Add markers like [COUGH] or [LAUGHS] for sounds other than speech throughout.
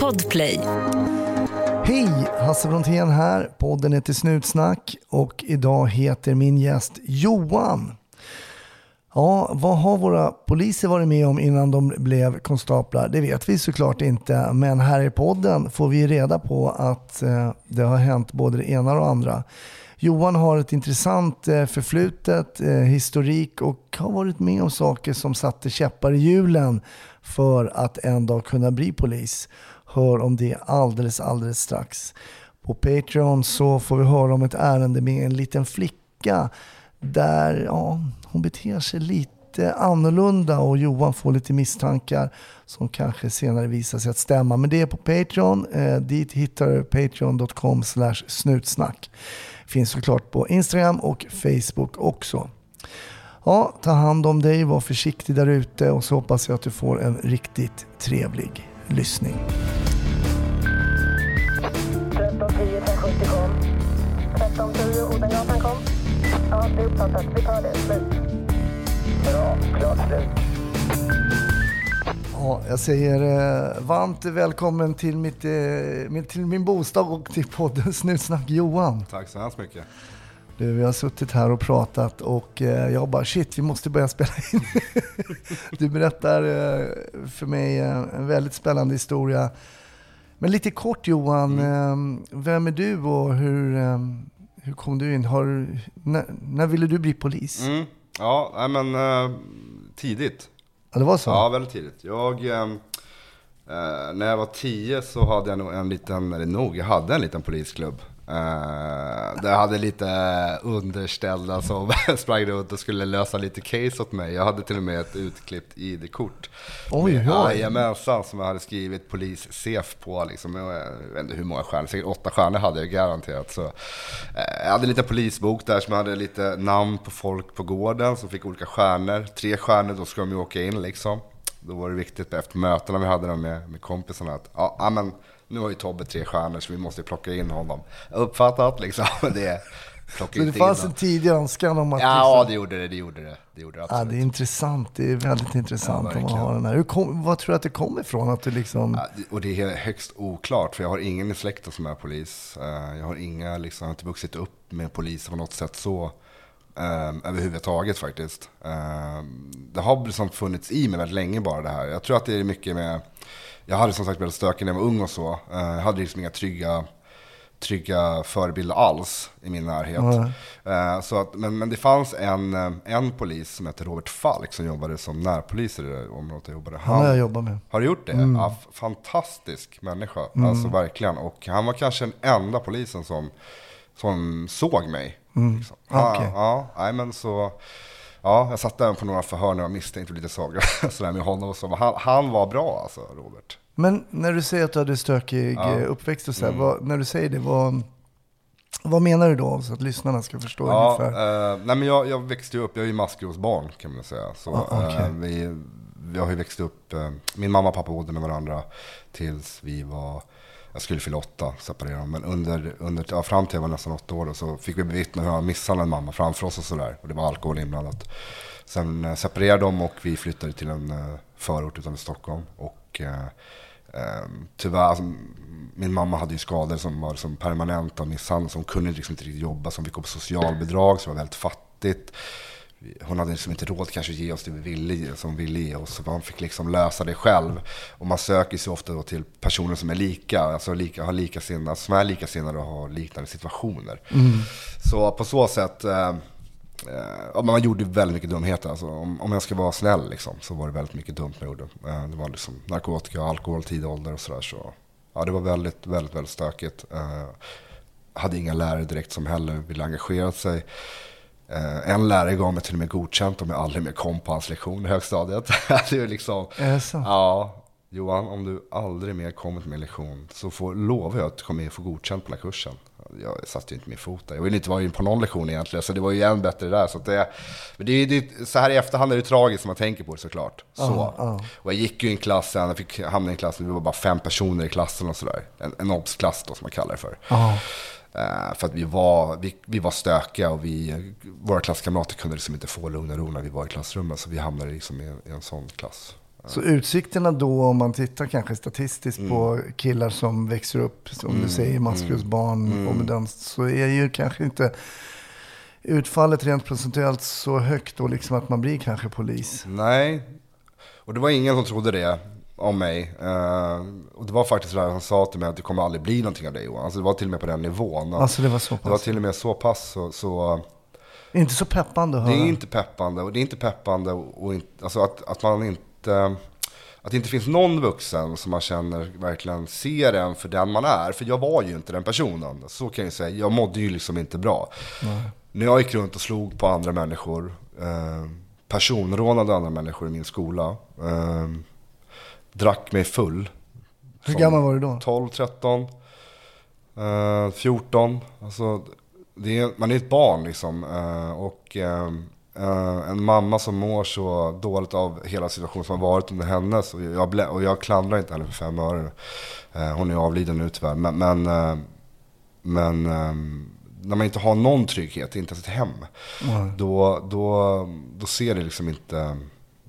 Podplay. Hej! Hasse Brontén här. Podden heter Snutsnack och idag heter min gäst Johan. Ja, vad har våra poliser varit med om innan de blev konstaplar? Det vet vi såklart inte, men här i podden får vi reda på att eh, det har hänt både det ena och det andra. Johan har ett intressant eh, förflutet, eh, historik och har varit med om saker som satte käppar i hjulen för att en dag kunna bli polis. Hör om det alldeles, alldeles strax. På Patreon så får vi höra om ett ärende med en liten flicka där ja, hon beter sig lite annorlunda och Johan får lite misstankar som kanske senare visar sig att stämma. Men det är på Patreon. Eh, dit hittar du patreon.com snutsnack. Finns såklart på Instagram och Facebook också. Ja, ta hand om dig, var försiktig där ute och så hoppas jag att du får en riktigt trevlig lyssning. 1310 1070 kom. 1310 Odengatan kom. Ja, det är uppfattat. Vi tar det. Slut. Bra. Klart slut. Ja, jag säger eh, varmt välkommen till, mitt, eh, min- till min bostad och till podden Snutsnack Johan. Tack så hemskt mycket. Du, vi har suttit här och pratat och eh, jag bara shit, vi måste börja spela in. [LAUGHS] du berättar eh, för mig eh, en väldigt spännande historia. Men lite kort Johan, eh, vem är du och hur, eh, hur kom du in? Har, när, när ville du bli polis? Mm. Ja, men tidigt. Ja, det var så? Ja, väldigt tidigt. Jag, ehm, eh, när jag var tio så hade jag nog en liten, eller nog, jag hade en liten polisklubb. Där jag hade lite underställda som [LAUGHS] sprang runt och skulle lösa lite case åt mig. Jag hade till och med ett utklippt ID-kort. Oj, Med- oj. Jajamensan, som jag hade skrivit polis-CF på. Liksom. Jag vet inte hur många stjärnor, säkert åtta stjärnor hade jag garanterat. Så, eh, jag hade en liten polisbok där som hade lite namn på folk på gården som fick olika stjärnor. Tre stjärnor, då ska de ju åka in liksom. Då var det viktigt efter mötena vi hade med, med kompisarna att ja, ja, men nu har ju Tobbe tre stjärnor så vi måste plocka in honom. Uppfattat liksom. [LAUGHS] Det, plocka Så det fanns en honom. tidig önskan om att... Ja, liksom- det gjorde det. Det gjorde det. Det gjorde det Ja, det är intressant. Det är väldigt intressant Ja, om man har den här. Hur kom, vad tror du att det kommer ifrån? Att du liksom... Ja, och det är högst oklart, för jag har ingen i släkten som är polis. Eh, Jag har inga, liksom, jag har inte vuxit upp med polis på något sätt så. Um, överhuvudtaget faktiskt. Ehm, det har liksom funnits i mig väldigt länge bara det här. Jag tror att det är mycket med, jag hade som sagt väldigt stökig när jag var ung och så. Eh, jag hade liksom inga trygga, trygga förebilder alls i min närhet. Eh, så att, men, men det fanns en, eh, en polis som hette Robert Falk som jobbade som närpolis i det området jag jobbade. Han har jag jobbat med. Har du gjort det? Ja, f- fantastisk människa. Alltså verkligen. Och han var kanske den enda polisen som, som såg mig. Liksom. Ja, Okej. ja, nej, men så... Ja, jag satt där på några förhör när jag misstänkte lite saker [LAUGHS] sådär med honom och så. Han, han var bra alltså, Robert. Men när du säger att du hade stökig Ja. eh, uppväxt och så här, Mm. vad, när du säger det, vad, vad menar du då? Så att lyssnarna ska förstå Ja, ungefär. eh, nej men jag, jag växte ju upp, jag är ju maskrosbarn kan man säga. Så, Ah, okej. eh, vi, vi har ju växt upp, eh, min mamma och pappa bodde med varandra tills vi var, jag skulle fylla åtta, separera. Men under, under, ja, fram till jag var nästan åtta år då, så fick vi bevittna hur han misshandlade en mamma framför oss och sådär. Och det var alkohol inblandat. Sen eh, separerade de och vi flyttade till en eh, förort utanför Stockholm. Och eh, eh, tyvärr, alltså, min mamma hade ju skador som var som permanenta misshandel. Så hon kunde liksom inte riktigt jobba. Så hon fick gå på socialbidrag, så det var väldigt fattigt. Hon hade liksom inte råd kanske att ge oss det vi ville, som ville ge oss. Man fick liksom lösa det själv. Och man söker sig ofta till personer som är lika, alltså lika, har likasinnade, som är likasinnade och har liknande situationer. Så på så sätt, eh, eh, man gjorde väldigt mycket dumheter. Alltså, om, om jag ska vara snäll liksom, så var det väldigt mycket dumt man gjorde. Eh, det var liksom narkotika, alkohol, tidig ålder och sådär. Så, ja, det var väldigt, väldigt, väldigt stökigt. Eh, hade inga lärare direkt som heller ville engagera sig. Eh, en lärare gav mig till och med godkänt om jag aldrig mer kom på hans lektion i högstadiet. [LAUGHS] det är liksom, Är det så? ja, Johan, om du aldrig mer kommer till min lektion så får, lovar jag att du kommer få godkänt på den här kursen. Jag satte ju inte min fot där. Jag ville inte vara in på någon lektion egentligen, så det var ju än bättre där. Så, det, det, är- det, så här i efterhand är det tragiskt när man tänker på det såklart. Så. Ja, ja. Och jag gick ju i en klass sen, jag fick hamna i en klass, vi var bara fem personer i klassen och sådär. En, en obs-klass då som man kallar det för. Ja. Eh, för att vi var, vi, vi var stökiga och vi, våra klasskamrater kunde liksom inte få lugn och ro när vi var i klassrummet. Så vi hamnade liksom i, en- i en sån klass. Så utsikterna då, om man tittar kanske statistiskt Mm. på killar som växer upp, som du säger, maskrosbarn Mm. och med den, så är ju kanske inte utfallet rent procentuellt så högt då liksom att man blir kanske polis. Nej, och det var ingen som trodde det om mig. Eh, och det var faktiskt så där han sa till mig att det kommer aldrig bli någonting av dig Johan. Alltså det var till och med på den nivån. Alltså det var så Det var pass. till och med så pass så, så Inte så peppande att det höra. är inte peppande. Och det är inte peppande och, och inte, alltså att, att man inte... Att det inte finns någon vuxen som man känner verkligen ser en för den man är. För jag var ju inte den personen. Så kan jag säga. Jag mådde ju liksom inte bra. När jag gick runt och slog på andra människor. Eh, personrånade andra människor i min skola. Eh, drack mig full. Hur gammal var du då? 12, 13, eh, 14. Alltså, är, man är ett barn liksom. Eh, och eh, eh, en mamma som mår så dåligt av hela situationen som har varit under hennes. Och jag, och jag klandrar inte henne för fem öre. Eh, hon är avliden nu tyvärr. Men, men, eh, men när man inte har någon trygghet, inte ens ett hem. Då, då, då ser det liksom inte...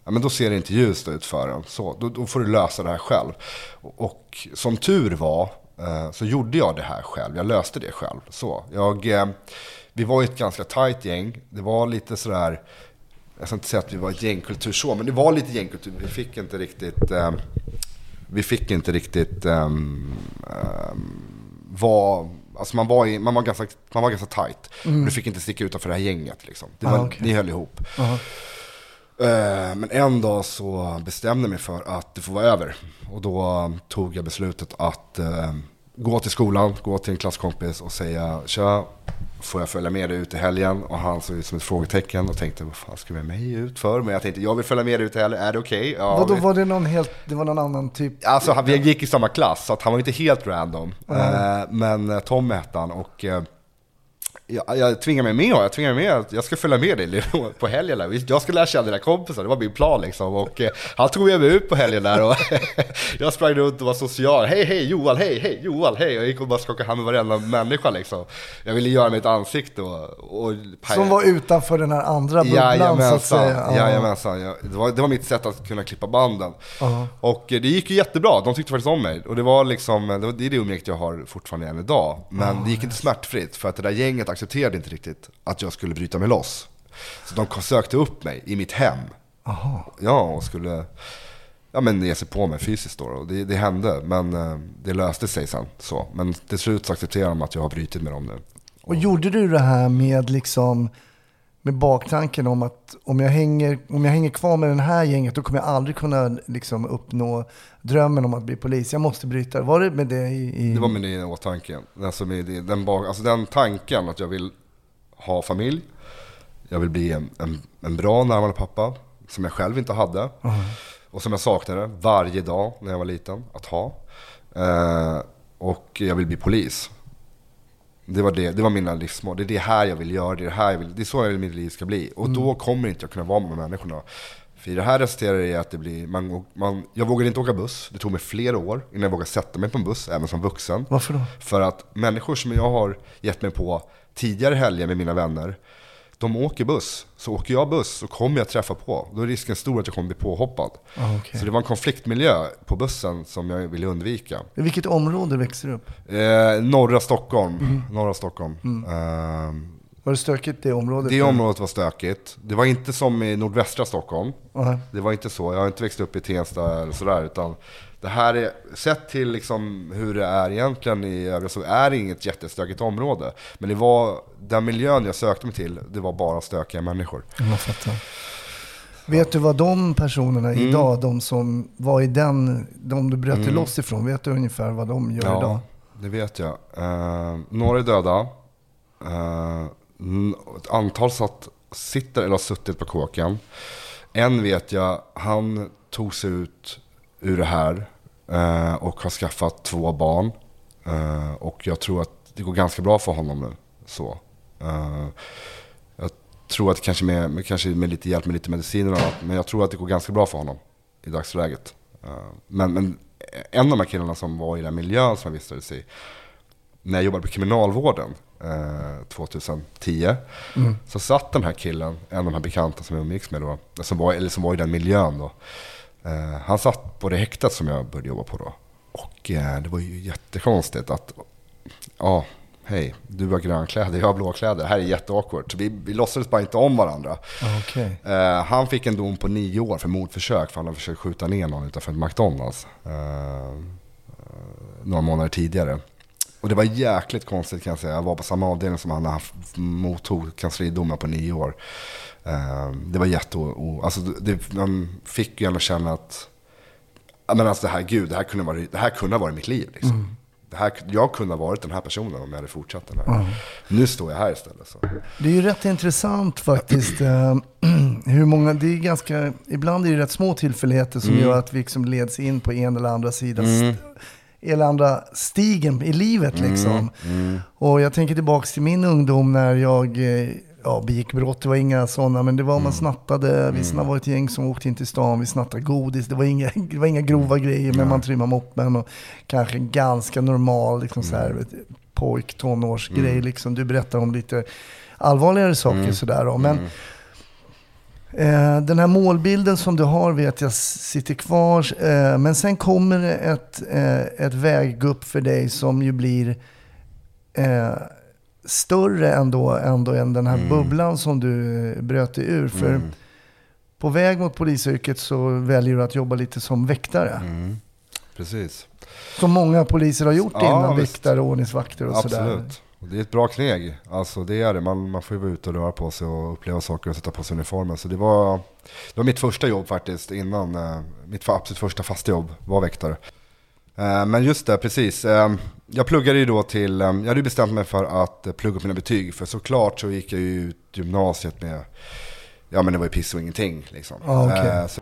Ja, men då ser det inte ljust ut för en. Så, då, då får du lösa det här själv. Och, och som tur var eh, så gjorde jag det här själv. Jag löste det själv. Så, jag, eh, vi var ju ett ganska tajt gäng. Det var lite sådär, jag ska inte säga att vi var ett gängkultur så, men det var lite gängkultur. Vi fick inte riktigt, eh, vi fick inte riktigt vara, alltså man var, i, man var ganska, man var ganska tajt. Du fick inte sticka utanför det här gänget liksom. Det var, Ah, okej. Ni höll ihop. Jaha. Eh, Men en dag så bestämde jag mig för att det får vara över. Och då tog jag beslutet att eh, gå till skolan, gå till en klasskompis och säga Tja, får jag följa med dig ut i helgen? Och han såg ut som ett frågetecken och tänkte vad fan ska vi med mig ut för? Men jag tänkte jag vill följa med dig ut i helgen, är det okej? Ja, Vadå, vi- var det någon helt, det var någon annan typ? Alltså vi gick i samma klass så att han var inte helt random. Eh, men eh, Tom hette han och eh, jag, jag tvingade mig med, jag tvingade mig med att jag ska följa med dig [LAUGHS] på helgen där. Jag ska lära känna dina kompisar, det var min plan liksom. Och eh, han tog med mig ut på helgen där och [LAUGHS] jag sprang runt och var social. Hej hej Johan, hej hej Johan, hej. Jag gick och bara skakade hand med varenda människa liksom. Jag ville göra mig ett ansikte och... och Som var utanför den här andra bubblan så att säga. Ja. jajamensan. Jag, det, var, det var mitt sätt att kunna klippa banden. Ja. Och eh, det gick ju jättebra, de tyckte faktiskt om mig. Och det var liksom, det, var, det är det umgänget jag har fortfarande än idag. Men det gick inte smärtfritt, för att det där gänget accepterade inte riktigt att jag skulle bryta mig loss. Så de sökte upp mig i mitt hem. Aha. Ja, och skulle ja, men ge sig på mig fysiskt då. Och det, det hände, men eh, det löste sig sen. Så. Men till slut så accepterade de att jag har brutit med dem nu. Och gjorde du det här med liksom med baktanken om att om jag hänger, om jag hänger kvar med den här gänget då kommer jag aldrig kunna liksom uppnå drömmen om att bli polis. Jag måste bryta. Var det med det i... i... Det var med det i åtanke. Alltså, med det, den, bak, alltså den tanken att jag vill ha familj. Jag vill bli en, en, en bra närvarande pappa. Som jag själv inte hade. Och som jag saknade varje dag när jag var liten att ha. Eh, och jag vill bli polis. Det var, det, det var mina livsmål. Det är det här jag vill göra. Det är, det här jag vill, det är så jag vill mitt liv ska bli. Och då kommer inte jag kunna vara med människorna. För det här resulterar i att det blir, man, man, jag vågade inte åka buss. Det tog mig flera år innan jag vågade sätta mig på en buss, även som vuxen. Varför då? För att människor som jag har gett mig på tidigare helger med mina vänner, de åker buss. Så åker jag buss så kommer jag träffa på. Då är risken stor att jag kommer bli påhoppad. Ah, okej. Så det var en konfliktmiljö på bussen som jag ville undvika. I vilket område växte du upp? Eh, norra Stockholm. Mm. Norra Stockholm. Eh, Var det stökigt det området? det området var stökigt. Det var inte som i nordvästra Stockholm. Ja. Det var inte så. Jag har inte växt upp i Tensta eller sådär. Utan det här är, sett till liksom hur det är egentligen i övrigt så är det inget jättestökigt område. Men det var, den miljön jag sökte mig till, det var bara stökiga människor. Jag fattar. Vet du vad de personerna Mm. idag, de som var i den, de du bröt dig loss ifrån, vet du ungefär vad de gör idag? det vet jag. Uh, några är döda. Eh, ett antal satt, sitter eller har suttit på kåken. En vet jag, han tog sig ut ur det här eh, och har skaffat två barn. Eh, och jag tror att det går ganska bra för honom nu. Så. Eh, jag tror att kanske med, kanske med lite hjälp med lite mediciner och annat, men jag tror att det går ganska bra för honom i dagsläget. Eh, men, men en av de här killarna som var i den miljön som jag vistades i, när jag jobbade på kriminalvården eh, 2010, så satt den här killen, en av de här bekanta som jag umgicks med då, som var, eller som var i den miljön då, Eh, han satt på det häktet som jag började jobba på då. Och eh, det var ju jättekonstigt att, ja, hej, du har grönkläder, jag har blåkläder. Det här är jätteawkward. Så vi, vi låtsades bara inte om varandra. Okej. Eh, han fick en dom på nio år för mordförsök för han hade försökt skjuta ner någon utanför ett McDonalds. Några månader tidigare. Och det var jäkligt konstigt kan jag säga. Jag var på samma avdelning som han mottog kanslidomar på nio år. Eh, det var jätte... Alltså det, man fick ju ändå känna att... Men alltså det här, gud, det här kunde, vara, det här kunde ha varit mitt liv liksom. Det här, jag kunde ha varit den här personen om jag hade fortsatt den här. Nu står jag här istället. Så. Det är ju rätt intressant faktiskt. eh, [CLEARS THROAT] hur många, det är ganska, ibland är det rätt små tillfälligheter som gör att vi liksom leds in på en eller andra sidan. st- Eller andra stigen i livet liksom. Och jag tänker tillbaka till min ungdom när jag eh, ja, begick brott. Det var inga sådana, men det var man snattade. Vi mm. var ett gäng som åkte in till stan. Vi snattade godis. Det var inga, [LAUGHS] det var inga grova grejer, men man trimmade moppen. Och kanske en ganska normal liksom, så här, vet, pojk, tonårsgrej. Liksom. Du berättar om lite allvarligare saker sådär. Då. Men eh, den här målbilden som du har vet jag sitter kvar. Eh, men sen kommer det ett, eh, ett väggupp för dig som ju blir större ändå, ändå än den här bubblan som du eh, bröt dig ur. För på väg mot polisyrket så väljer du att jobba lite som väktare. Precis. Som många poliser har gjort Ja, innan, visst. väktare och ordningsvakter och sådär. Absolut. Och det är ett bra kneg. Alltså det är det. Man, man får ju vara ute och röra på sig och uppleva saker och sätta på sig uniformen. Så det var, det var mitt första jobb faktiskt innan. Eh, mitt absolut första fasta jobb var väktare. Eh, men just det, precis. Eh, jag pluggade ju då till, eh, jag hade bestämt mig för att eh, plugga upp mina betyg. För såklart så gick jag ju ut gymnasiet med, ja men det var ju piss och ingenting liksom. Ja, okej. Eh, så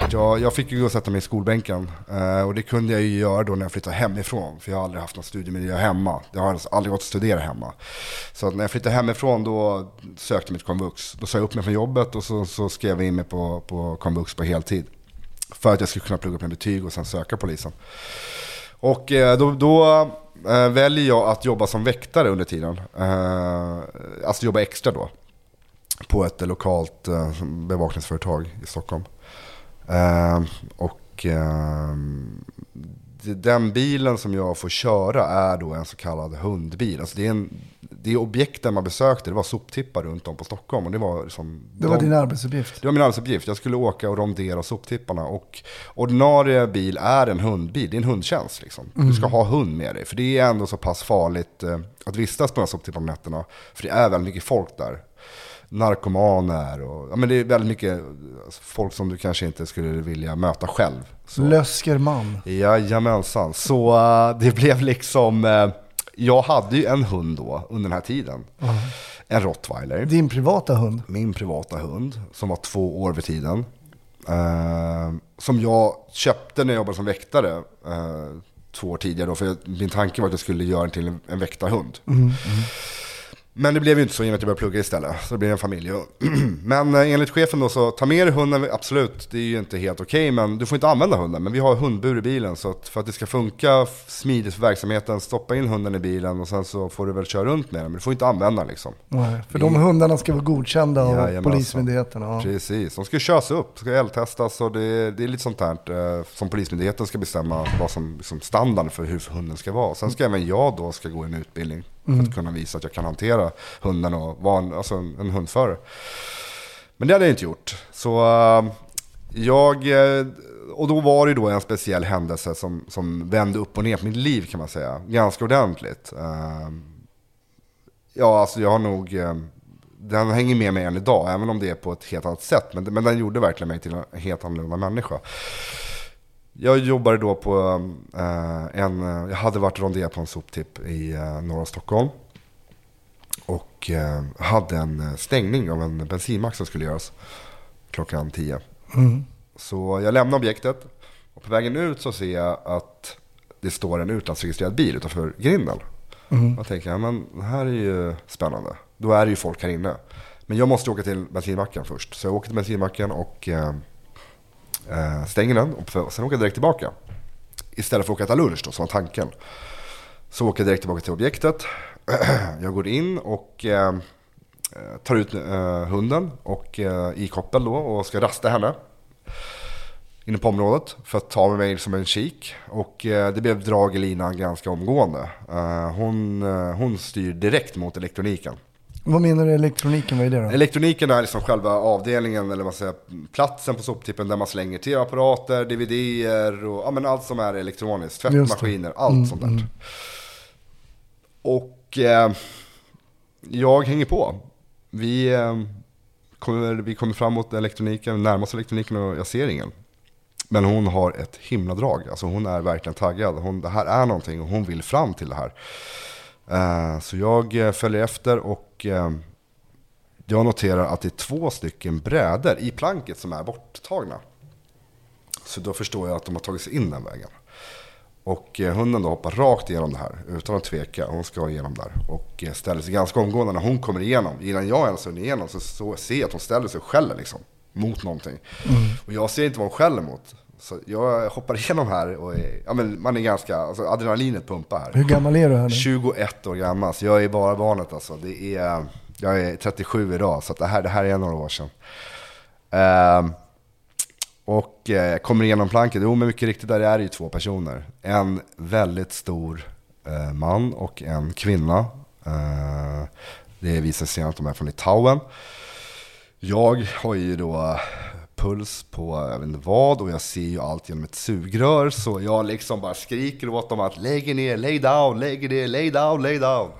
Jag, jag fick ju gå och sätta mig i skolbänken eh, och det kunde jag ju göra då när jag flyttade hemifrån. För jag har aldrig haft någon studiemiljö hemma. Jag har alltså aldrig gått att studera hemma. Så att när jag flyttade hemifrån då sökte jag mig till komvux. Då sa jag upp mig från jobbet och så, så skrev jag in mig på, på komvux på heltid. För att jag skulle kunna plugga upp mina betyg och sen söka polisen. Och eh, då, då eh, väljer jag att jobba som väktare under tiden. Eh, alltså jobba extra då. På ett lokalt eh, bevakningsföretag i Stockholm. Eh, och eh, det- den bilen som jag får köra är då en så kallad hundbil. Alltså det, är en, det objekten man besökte, det var soptippar runt om på Stockholm. Och det var, liksom, Det var de- din arbetsuppgift. det var min arbetsuppgift. Jag skulle åka och rondera soptipparna. Och ordinarie bil är en hundbil. Det är en hundtjänst. Liksom. Du ska ha hund med dig. För det är ändå så pass farligt eh, att vistas på de här soptipparna på nätterna. För det är väldigt mycket folk där. Narkomaner och ja, men det är väldigt mycket alltså, folk som du kanske inte skulle vilja möta själv. Så. Löskerman. Jajamensan. Så eh, det blev liksom, eh, jag hade ju en hund då under den här tiden. En rottweiler. Din privata hund. Min privata hund som var två år vid tiden. Eh, som jag köpte när jag jobbade som väktare. två år tidigare då. För jag, min tanke var att jag skulle göra den till en, en väktarhund. Men det blev ju inte så i och med att jag började plugga istället. Så det blev en familj. [CLEARS THROAT] Men eh, enligt chefen då så, ta med dig hunden, absolut, det är ju inte helt okej, men du får inte använda hunden. Men vi har hundbur i bilen, så att för att det ska funka smidigt för verksamheten, stoppa in hunden i bilen och sen så får du väl köra runt med den. Men du får inte använda den liksom. Nej, för de hundarna ska vara godkända av Jajamensan. Polismyndigheten. Ja. Precis, de ska köras upp, ska eldtestas och det, det är lite sånt här eh, som Polismyndigheten ska bestämma vad som liksom standard för hur hunden ska vara. Sen ska även jag då ska gå en utbildning för att kunna visa att jag kan hantera hunden och vara en, alltså en, en hundförare. Men det hade jag inte gjort. Så eh, jag, eh, och då var det då en speciell händelse som, som vände upp och ner på mitt liv kan man säga. Ganska ordentligt. Eh, Ja, alltså jag har nog... Den hänger med mig än idag, även om det är på ett helt annat sätt. Men, men den gjorde verkligen mig till en helt annorlunda människa. Jag jobbade då på eh, en... eh, Jag hade varit rondé på en soptipp i eh, norra Stockholm. Och eh, hade en eh, stängning av en bensinmack som skulle göras. klockan 10. Så jag lämnar objektet och på vägen ut så ser jag att det står en utlandsregistrerad bil utanför grinden. Jag tänker, ja, men det här är ju spännande. Då är det ju folk här inne. Men jag måste åka till bensinmacken först. Så jag åker till bensinmacken och eh, Eh, stänger den. Och sen åker jag direkt tillbaka. Istället för att åka och äta lunch då, som var tanken. Så åker jag direkt tillbaka till objektet. [CLEARS THROAT] jag går in och eh, tar ut eh, hunden och eh, i koppel då och ska rasta henne. Inne på området för att ta med mig som en kik. Och eh, det blev drag i linan ganska omgående. Eh, hon, eh, hon styr direkt mot elektroniken. Vad menar du elektroniken, vad är det då? Elektroniken är liksom själva avdelningen, eller man säger, platsen på soptippen där man slänger tv-apparater, DVD-er och ja, men allt som är elektroniskt. Tvättmaskiner, allt sånt där. Och eh, jag hänger på. Vi, eh, kommer, vi kommer fram mot elektroniken, närmast elektroniken och jag ser ingen. Men hon har ett himla drag. Alltså hon är verkligen taggad. Hon, det här är någonting och hon vill fram till det här. Eh, så jag eh, följer efter och eh, jag noterar att det är två stycken brädor i planket som är borttagna. Så då förstår jag att de har tagit sig in den vägen. Och eh, hunden då hoppar rakt igenom det här utan att tveka. Hon ska igenom där. Och eh, ställer sig ganska omgående när hon kommer igenom. Innan jag ens hunnit igenom så, så ser jag att hon ställer sig och skäller liksom. Mot någonting. Och jag ser inte vad hon skäller mot. Så jag hoppar igenom här och är, ja, men man är ganska, alltså adrenalinet pumpar här. Hur gammal är du här nu? 21 år gammal, så jag är bara barnet alltså. Det är, jag är 37 idag, så det, här, det här är några år sedan. Ehm, och eh, kommer igenom planket, jo men mycket riktigt där är det ju två personer. En väldigt stor eh, man och en kvinna. Eh, det visar sig att de är från Litauen. Jag har ju då puls på jag vet inte vad och jag ser ju allt genom ett sugrör. Så jag liksom bara skriker åt dem att lägg er ner, lay down, lägg er ner, lay down, lay down.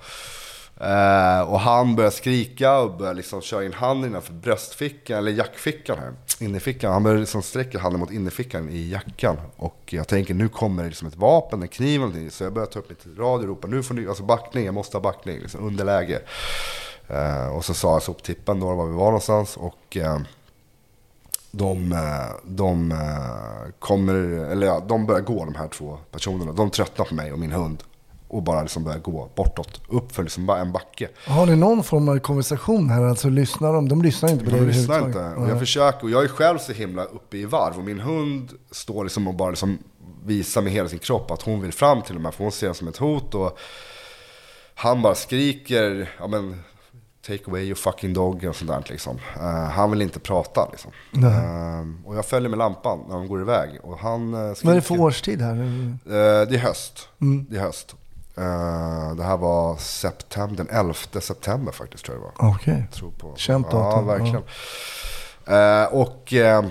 Eh, och han börjar skrika och börjar liksom köra in handen innanför bröstfickan, eller jackfickan här. Innerfickan. Han börjar liksom sträcka handen mot innerfickan i jackan. Och jag tänker nu kommer det liksom ett vapen, en kniv eller någonting. Så jag börjar ta upp mitt radio och ropa nu får ni, alltså backning, jag måste ha backning, liksom underläge. Eh, och så sa jag soptippen då var vi var någonstans. Och eh, de, eh, de eh, kommer, eller ja, de börjar gå de här två personerna. De tröttnar på mig och min hund. Och bara liksom börjar gå bortåt, upp för liksom bara en backe. Har ni någon form av konversation här? Alltså lyssnar de? De lyssnar inte på dig De lyssnar inte. Och jag försöker, och jag är själv så himla uppe i varv. Och min hund står liksom och bara liksom visar med hela sin kropp att hon vill fram till de här. För hon ser det som ett hot. Och han bara skriker, ja men take away your fucking dog och sånt där liksom. Eh, han vill inte prata liksom. Eh, och jag följer med lampan när de går iväg. Och han uh, Vad är det för årstid här? Eh, det är höst. Det är höst. Det här var september, den 11 september faktiskt tror jag det var. Okej. på. Känt Ja, datum, verkligen. Eh, och eh,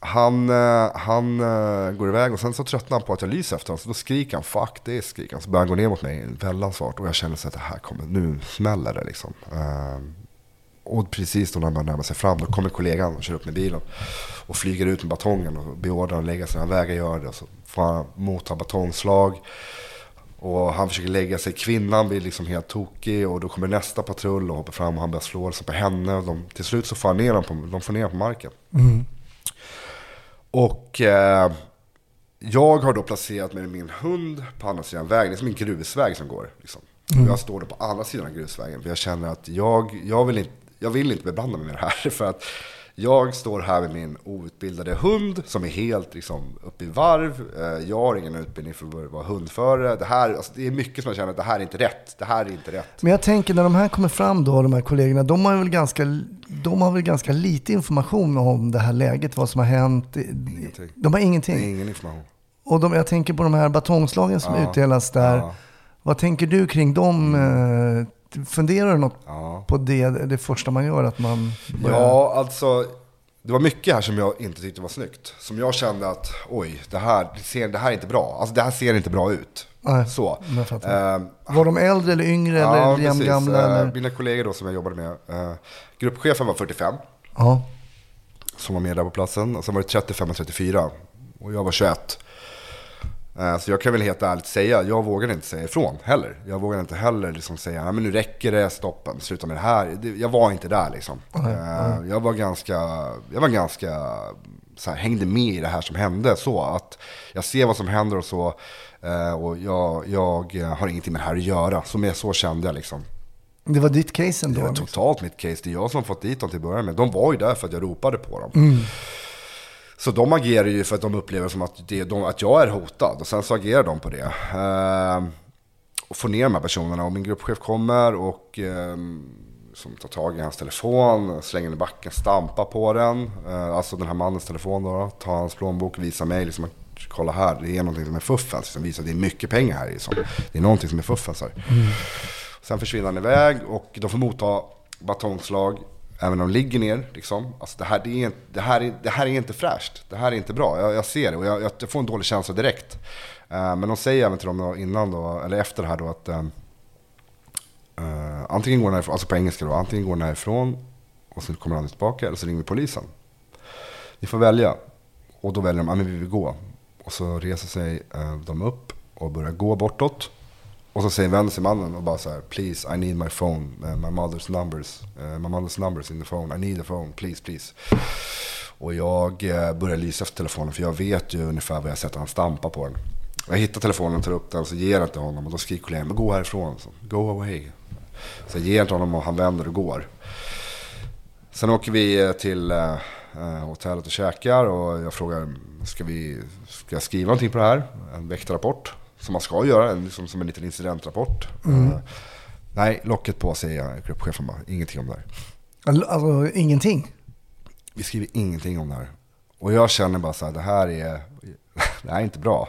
han, eh, han eh, går iväg och sen så tröttnar han på att jag lyser efter honom. Så då skriker han, fuck this”. skriker han. Så börjar han gå ner mot mig, väldigt svart. Och jag känner så att det här kommer, nu smäller det liksom. Eh, och precis då när han börjar närma sig fram, då kommer kollegan och kör upp med bilen. Och flyger ut med batongen och beordrar honom att lägga sig. Han vägrar göra det. Och Så får han motta batongslag. Och han försöker lägga sig, kvinnan blir liksom helt tokig och då kommer nästa patrull och hoppar fram och han börjar slå liksom på henne. Och de, till slut så får han ner honom på, de får ner honom på marken. Mm. Och eh, jag har då placerat mig med min hund på andra sidan vägen. Det är som en grusväg som går. Liksom. Och jag står då på andra sidan av grusvägen. För jag känner att jag, jag, vill inte, jag vill inte beblanda mig med det här. [LAUGHS] För att jag står här med min outbildade hund som är helt liksom, uppe i varv. Eh, Jag har ingen utbildning för att vara hundförare. Det, här, alltså, det är mycket som jag känner att det här är inte rätt. Det här är inte rätt. Men jag tänker när de här kommer fram då, de här kollegorna, de har väl ganska, de har väl ganska lite information om det här läget, vad som har hänt. Ingenting. De har Det är ingenting. ingen information. Och de, jag tänker på de här batongslagen som Ja. utdelas där. Ja. Vad tänker du kring dem? Eh, Funderar du något Ja. på det, det första man gör? Att man börjar... Ja, alltså. Det var mycket här som jag inte tyckte var snyggt. Som jag kände att, oj, det här, det ser, det här är inte bra. Alltså det här ser inte bra ut. Nej, Så. Eh, Var de äldre eller yngre eller jämngamla? Eh, Eller? Mina kollegor då som jag jobbade med. Eh, gruppchefen var 45, Ja. som var med där på platsen. Och sen var det 35 och 34. Och jag var 21. Eh, Så jag kan väl helt ärligt säga, jag vågar inte säga ifrån heller. Jag vågar inte heller liksom säga, men nu räcker det, stoppen, sluta med det här. Jag var inte där liksom. Eh, Jag var ganska, jag var ganska, så här, hängde med i det här som hände. Så att jag ser vad som händer och så. eh, Och jag, jag har ingenting med det här att göra. Så, med, så kände jag liksom. Det var ditt case ändå. Det var liksom. totalt mitt case. Det är jag som fått dit dem till att börja med. De var ju där för att jag ropade på dem. Mm. Så de agerar ju för att de upplever som att, det de, att jag är hotad. Och sen så agerar de på det. Ehm, och får ner de här personerna. Och min gruppchef kommer och ehm, som tar tag i hans telefon, slänger den i backen, stampar på den. Eh, alltså den här mannens telefon då. då tar hans plånbok och visar mig liksom att kolla här, det är någonting som är fuffens. Liksom visar det är mycket pengar här. Liksom. Det är någonting som är fuffens här. Sen försvinner han iväg och de får motta batongslag även om de ligger ner. Liksom. Alltså det, här, det, är, det, här är, det här är inte fräscht. Det här är inte bra. Jag, jag ser det och jag, jag får en dålig känsla direkt. Eh, men de säger även till dem då, innan då, eller efter det här då att eh, eh antingen går den härifrån, alltså på engelska då, antingen går den härifrån och så kommer han tillbaka eller så ringer vi polisen. Ni får välja. Och då väljer de, ja men vi vill gå. Och så reser sig eh, de upp och börjar gå bortåt. Och så säger vänder sig mannen och bara så här, please I need my phone, uh, my mother's numbers, uh, my mother's numbers in the phone, I need a phone, please please. Och jag uh, börjar lysa efter telefonen för jag vet ju ungefär vad jag sett han stampa på den. Jag hittar telefonen, tar upp den, Och så ger jag den till honom och då skriker kollegan, men gå härifrån. Så, go away. Så jag ger den till honom och han vänder och går. Sen åker vi till hotellet och käkar och jag frågar, ska, vi, ska jag skriva någonting på det här? En väktarrapport? Som man ska göra, liksom, som en liten incidentrapport. Eh, nej, locket på säger gruppchefen bara, ingenting om det här. Alltså ingenting. Vi skriver ingenting om det här. Och jag känner bara så här, det här är, [LAUGHS] det här är inte bra.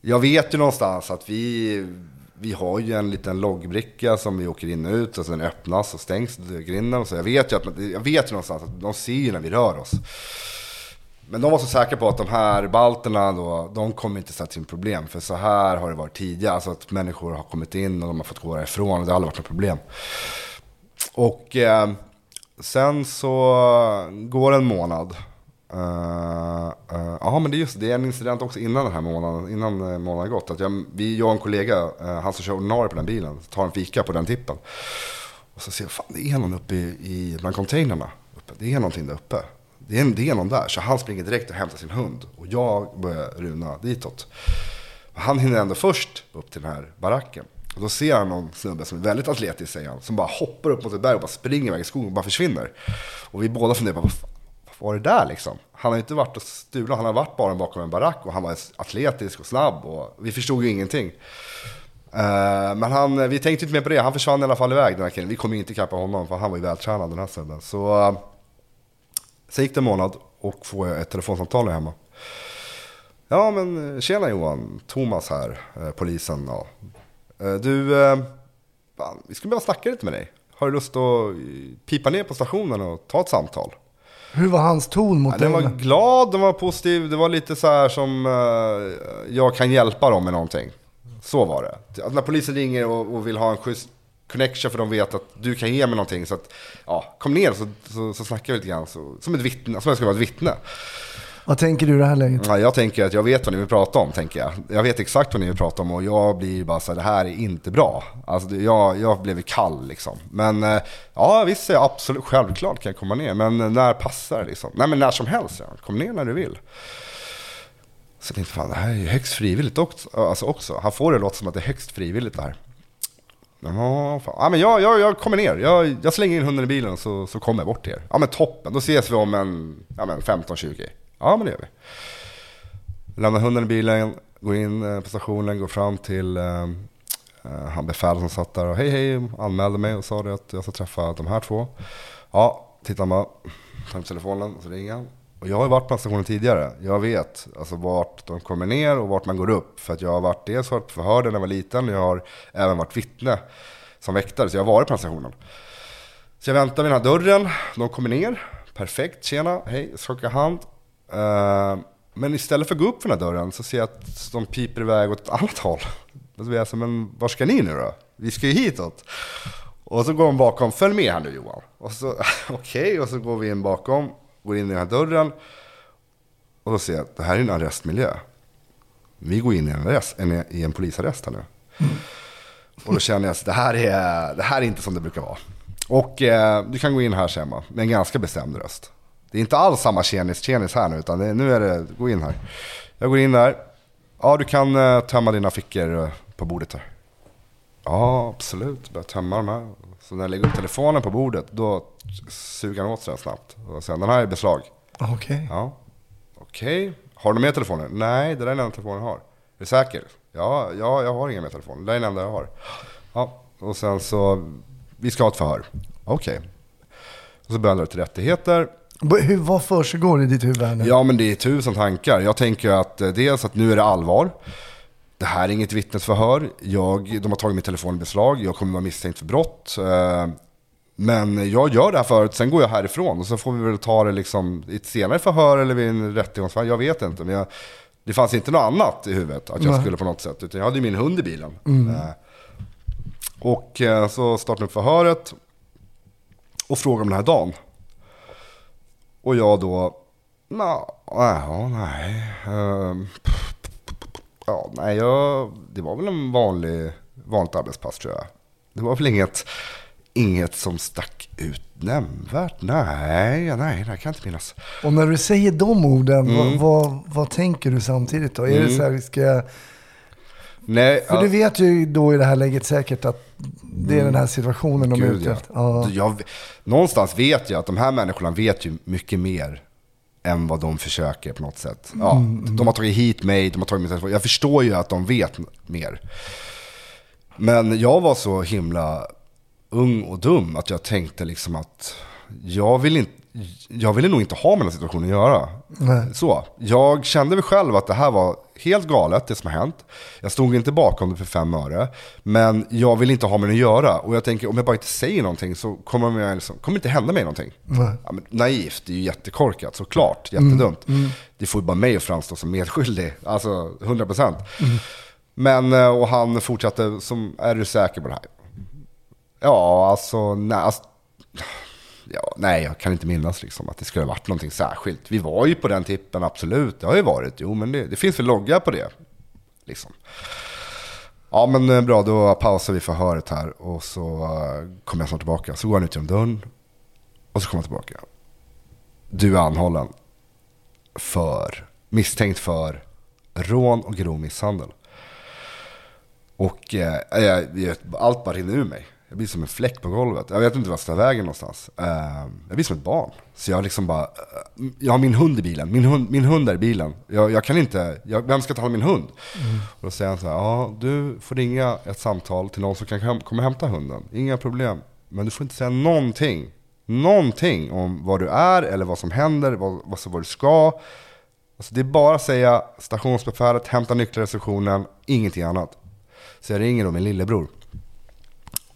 Jag vet ju någonstans att vi, vi har ju en liten loggbricka som vi åker in och ut och sen öppnas och stängs grinden. Så jag vet ju, att, jag vet ju någonstans att de ser ju när vi rör oss. Men de var så säkra på att de här balterna då, de kommer inte sätta sin problem. För så här har det varit tidigare. Alltså att människor har kommit in och de har fått gå därifrån och det har aldrig varit något problem. Och eh, sen så går en månad. Ja, uh, Ja men det är just det är en incident också innan den här månaden, innan eh, månaden gått. Att jag, vi, jag och en kollega, uh, han som kör ordinarie på den bilen, tar en fika på den tippen. Och så ser jag, fan det är någon uppe i, i bland containrarna. Uppe. Det är någonting där uppe. Det är, det är någon där. Så han springer direkt och hämtar sin hund. Och jag börjar runa ditåt. Han hinner ändå först upp till den här baracken. Och då ser han någon snubbe som är väldigt atletisk, säger han. Som bara hoppar upp mot ett berg och bara springer iväg i skogen och bara försvinner. Och vi båda funderar på, vad vad var det där liksom? Han har ju inte varit och stulit, han har varit bara bakom en barack och han var atletisk och snabb. Och vi förstod ju ingenting. Eh, men han, vi tänkte inte mer på det, han försvann i alla fall iväg den här killen. Vi kom ju inte ikapp honom för han var ju vältränad den här snubben. Så eh, sen gick det en månad och får jag ett telefonsamtal hemma. Ja men tjena Johan, Thomas här, eh, polisen. Ja. Eh, Du, eh, fan, vi skulle behöva snacka lite med dig. Har du lust att pipa ner på stationen och ta ett samtal? Hur var hans ton mot Ja, den dig? var glad, den var positiv, det var lite så här som jag kan hjälpa dem med någonting. Så var det. Att när polisen ringer och, och vill ha en schysst connection för de vet att du kan ge mig någonting. Så att, ja, kom ner så, så, så snackar vi lite grann. Så, som ett vittne, som jag skulle vara ett vittne. Vad tänker du i det här läget? Ja, jag tänker att jag vet vad ni vill prata om, tänker jag. Jag vet exakt vad ni vill prata om och jag blir bara så här, det här är inte bra. Alltså, jag, jag blev kall liksom. Men eh, ja, visst, jag absolut, självklart kan jag komma ner. Men när passar det liksom? Nej, men när som helst, ja. kom ner när du vill. Så jag tänkte, fan det här är ju högst frivilligt också. Alltså också. Han får det låta som att det är högst frivilligt det här. Ja, fan. ja men jag, jag, jag kommer ner. Jag, jag slänger in hunden i bilen så, så kommer jag bort till er. Ja men toppen, då ses vi om en ja, 15-20. Ja men det gör vi. Lämnar hunden i bilen, går in eh, på stationen, går fram till eh, eh, han befäl som satt där och hej hej, anmälde mig och sa det att jag ska träffa de här två. Ja, tittar han bara, tar upp telefonen och så ringer han. Och jag har ju varit på den stationen tidigare. Jag vet alltså vart de kommer ner och vart man går upp. För att jag har varit dels varit förhörd när jag var liten och jag har även varit vittne som väktare. Så jag har varit på den stationen. Så jag väntar vid den här dörren, de kommer ner. Perfekt, tjena, hej, skaka hand. Eh, men istället för att gå upp för den här dörren så ser jag att de piper iväg åt ett annat håll. Och blir jag så, men var ska ni nu då? Vi ska ju hitåt. Och så går de bakom, följ med här nu Johan. Och så, [LAUGHS] okej, och så går vi in bakom, går in i den här dörren. Och då ser jag att det här är en arrestmiljö. Vi går in i en, arrest, en, i en polisarrest här nu. Och då känner jag att det här, är, det här är inte som det brukar vara. Och eh, du kan gå in här säger man, med en ganska bestämd röst. Det är inte alls samma tjenis-tjenis här nu, utan det, nu är det, gå in här. Jag går in där. Ja, du kan eh, tömma dina fickor eh, på bordet här. Ja, absolut. Börjar tömma de här. Så när jag lägger upp telefonen på bordet, då suger han åt sig den snabbt. Och säger, den här är beslag. Okej. Ja, okej. Har du mer telefoner? Nej, det där är den enda telefonen jag har. Är du säker? Ja, ja, jag har inga mer telefoner. Det där är den enda jag har. Ja, och sen så, vi ska ha ett förhör. Okej. Och så börjar han dra ut rättigheter. Hur, vad försiggår i ditt huvud här nu? Ja, men det är tusen tankar. Jag tänker att eh, dels att nu är det allvar. Det här är inget vittnesförhör. Jag, de har tagit min telefon i beslag. Jag kommer vara misstänkt för brott. Eh, Men jag gör det här förut, sen går jag härifrån. Och så får vi väl ta det liksom i ett senare förhör eller vid en rättegångsförhör. Jag vet inte. Men jag, det fanns inte något annat i huvudet att jag Nej. skulle på något sätt. Utan jag hade ju min hund i bilen. Eh, Och eh, så startade upp förhöret. Och frågade om den här dagen. Och jag då, ja, nej. Ja, nej, jag, det var väl en vanlig, vanligt arbetspass tror jag. Det var väl inget, inget som stack ut nämnvärt. Nej, nej, det kan jag inte minnas. Och när du säger de orden, Mm. vad, vad, vad tänker du samtidigt då? Är det så här, ska jag... Nej, För ja, du vet ju då i det här läget säkert att det är den här situationen de är Mm. gud ute ja. efter. Ja. Jag, någonstans vet jag att de här människorna vet ju mycket mer än vad de försöker på något sätt. Ja, Mm, De har tagit hit mig, de har tagit min telefon. Jag förstår ju att de vet mer. Men jag var så himla ung och dum att jag tänkte liksom att jag vill inte jag ville nog inte ha med den situationen att göra. Nej. Så, jag kände väl själv att det här var helt galet, det som har hänt. Jag stod inte bakom det för fem öre. Men jag vill inte ha med det att göra. Och jag tänker, om jag bara inte säger någonting så kommer det liksom, kommer inte hända mig någonting. Nej. Ja, naivt, det är ju jättekorkat såklart. Jättedumt. Det får ju bara mig att framstå som medskyldig. Alltså 100%. Men, eh, och han fortsatte, som, är du säker på det här? Ja, alltså, nej, alltså, ja, nej, jag kan inte minnas liksom att det skulle ha varit någonting särskilt. Vi var ju på den tippen, absolut. Det har ju varit. Jo, men det, det finns väl logga på det. Liksom. Ja, men eh, bra, då pausar vi förhöret här och så eh, kommer jag snart tillbaka. Så går han ut genom dörren och så kommer han tillbaka. Du är anhållen för, misstänkt för rån och grov misshandel. Och eh, jag, jag, allt bara rinner ur mig. Jag blir som en fläck på golvet. Jag vet inte vart jag ska ta vägen någonstans. Eh, jag blir som ett barn. Så jag liksom bara, eh, jag har min hund i bilen. Min hund, min hund är i bilen. Jag, jag kan inte, jag, vem ska ta hand om min hund? Och då säger han så här, ja du får ringa ett samtal till någon som kan hem, komma och hämta hunden. Inga problem. Men du får inte säga någonting. Någonting om vad du är eller vad som händer, vad, vad, vad du ska. Alltså det är bara att säga stationsbefälet, hämta nycklar i receptionen, ingenting annat. Så jag ringer då min lillebror.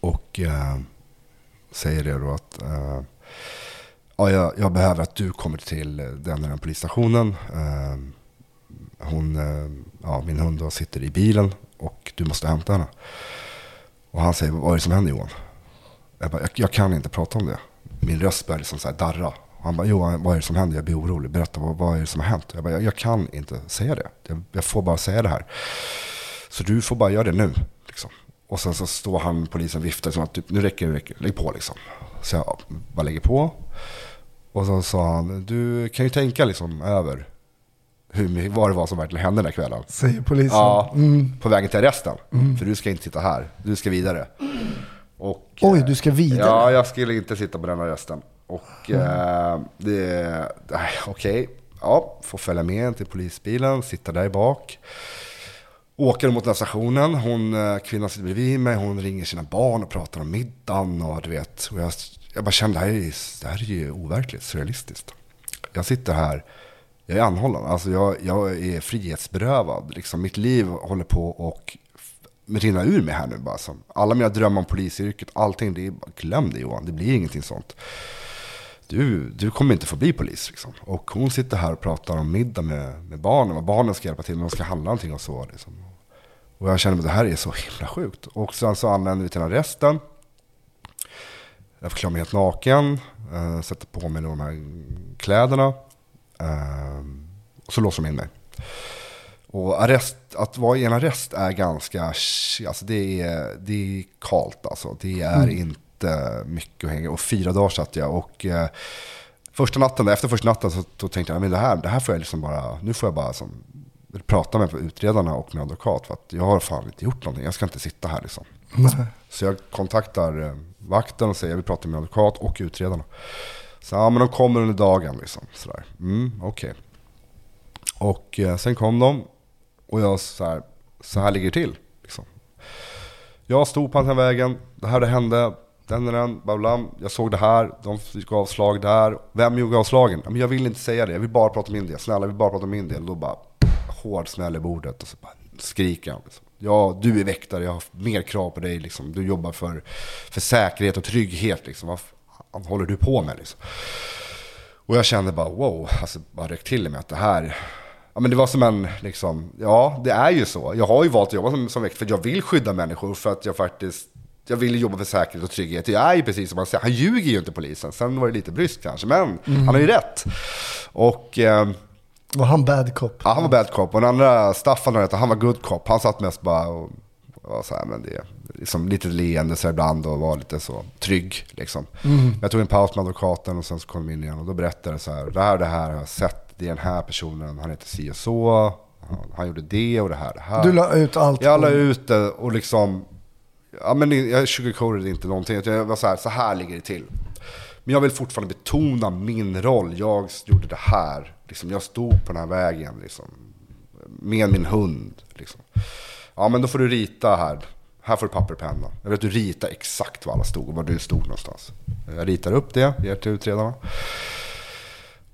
Och eh, säger det då att eh, ja, jag, jag behöver att du kommer till den och den polisstationen. Eh, hon, eh, ja, min hund då sitter i bilen och du måste hämta henne. Och han säger, vad är det som händer Johan? Jag, bara, jag, jag kan inte prata om det. Min röst börjar liksom så här darra. Och han bara, Johan, vad är det som händer? Jag blir orolig. Berätta, vad, vad är det som har hänt? Jag bara, jag, jag kan inte säga det. Jag, jag får bara säga det här. Så du får bara göra det nu. Liksom. Och sen så står han, polisen viftar som att typ, nu räcker det, räcker, lägg på liksom. Så jag bara lägger på. Och så sa han, du kan ju tänka liksom över hur, vad det var som verkligen hände den där kvällen. Säger polisen. Ja, Mm. på vägen till arresten. För du ska inte sitta här, du ska vidare. Och, Oj, eh, du ska vidare? Ja, jag skulle inte sitta på den arresten. Och eh, det, okej, ja, får följa med till polisbilen, sitta där bak. Åker mot den här stationen, hon, eh, kvinnan sitter bredvid mig, hon ringer sina barn och pratar om middagen och du vet. Och jag, jag bara kände, det här, är, det här är ju overkligt, surrealistiskt. Jag sitter här, jag är anhållen, alltså jag, jag är frihetsberövad. Liksom, mitt liv håller på och rinna ur mig här nu bara. Som, alla mina drömmar om polisyrket, allting, det är, glöm det Johan, det blir ingenting sånt. Du, du kommer inte få bli polis. Liksom. Och hon sitter här och pratar om middag med, med barnen, vad barnen ska hjälpa till med, de ska handla någonting och så. Liksom. Och jag känner att det här är så himla sjukt. Och sen så anländer vi till arresten. Jag förklarar mig helt naken, eh, sätter på mig de här kläderna. Eh, och så låser de in mig. Och arrest, att vara i en arrest är ganska, alltså det är, det är kallt alltså. Det är inte mycket att hänga Och fyra dagar satt jag och eh, första natten, efter första natten så tänkte jag, men det här, det här får jag liksom bara, nu får jag bara som, prata med utredarna och med advokat. För att jag har fan inte gjort någonting, jag ska inte sitta här liksom. Så jag kontaktar eh, vakten och säger, jag vill prata med advokat och utredarna. Så ja, men de kommer under dagen liksom. Sådär. Mm, okej. Och eh, sen kom de och jag så här, så här ligger det till. Liksom. Jag stod på den här vägen, det här det hände, den är den, bablam. Jag såg det här, de fick avslag där. Vem gjorde avslagen? Men jag vill inte säga det, jag vill bara prata om min del. Snälla, jag vill bara prata om min del. Då bara hård smäll i bordet och så bara skriker han. Liksom. Ja, du är väktare, jag har mer krav på dig. Liksom. Du jobbar för, för säkerhet och trygghet. Liksom. Vad fan håller du på med? Liksom? Och jag kände bara wow, alltså bara räck till mig att det här, ja men det var som en, liksom, ja det är ju så. Jag har ju valt att jobba som, som väktare för jag vill skydda människor för att jag faktiskt, jag vill jobba för säkerhet och trygghet. Jag är ju precis som man säger, han ljuger ju inte polisen. Sen var det lite bryskt kanske, men han har ju rätt. Och eh, Var han bad cop? Ja, han var bad cop. Och den andra, Staffan, han var good cop. Han satt mest bara och var så här, men det, liksom lite leende så ibland och var lite så trygg. Liksom. Jag tog en paus med advokaten och sen så kom jag in igen och då berättade jag så här, det här, det här har jag sett. Det är den här personen, han heter si och så. Han, han gjorde det och det här, det här. Du la ut allt? Jag la ut det och liksom, ja men jag sugarcoated inte någonting. Jag var så här, så här ligger det till. Men jag vill fortfarande betona min roll. Jag gjorde det här. Liksom, jag stod på den här vägen liksom, med min hund. Liksom. Ja men då får du rita här. Här får du papper och penna. Jag vill att du ritar exakt var alla stod och var du stod någonstans. Jag ritar upp det, ger till utredarna.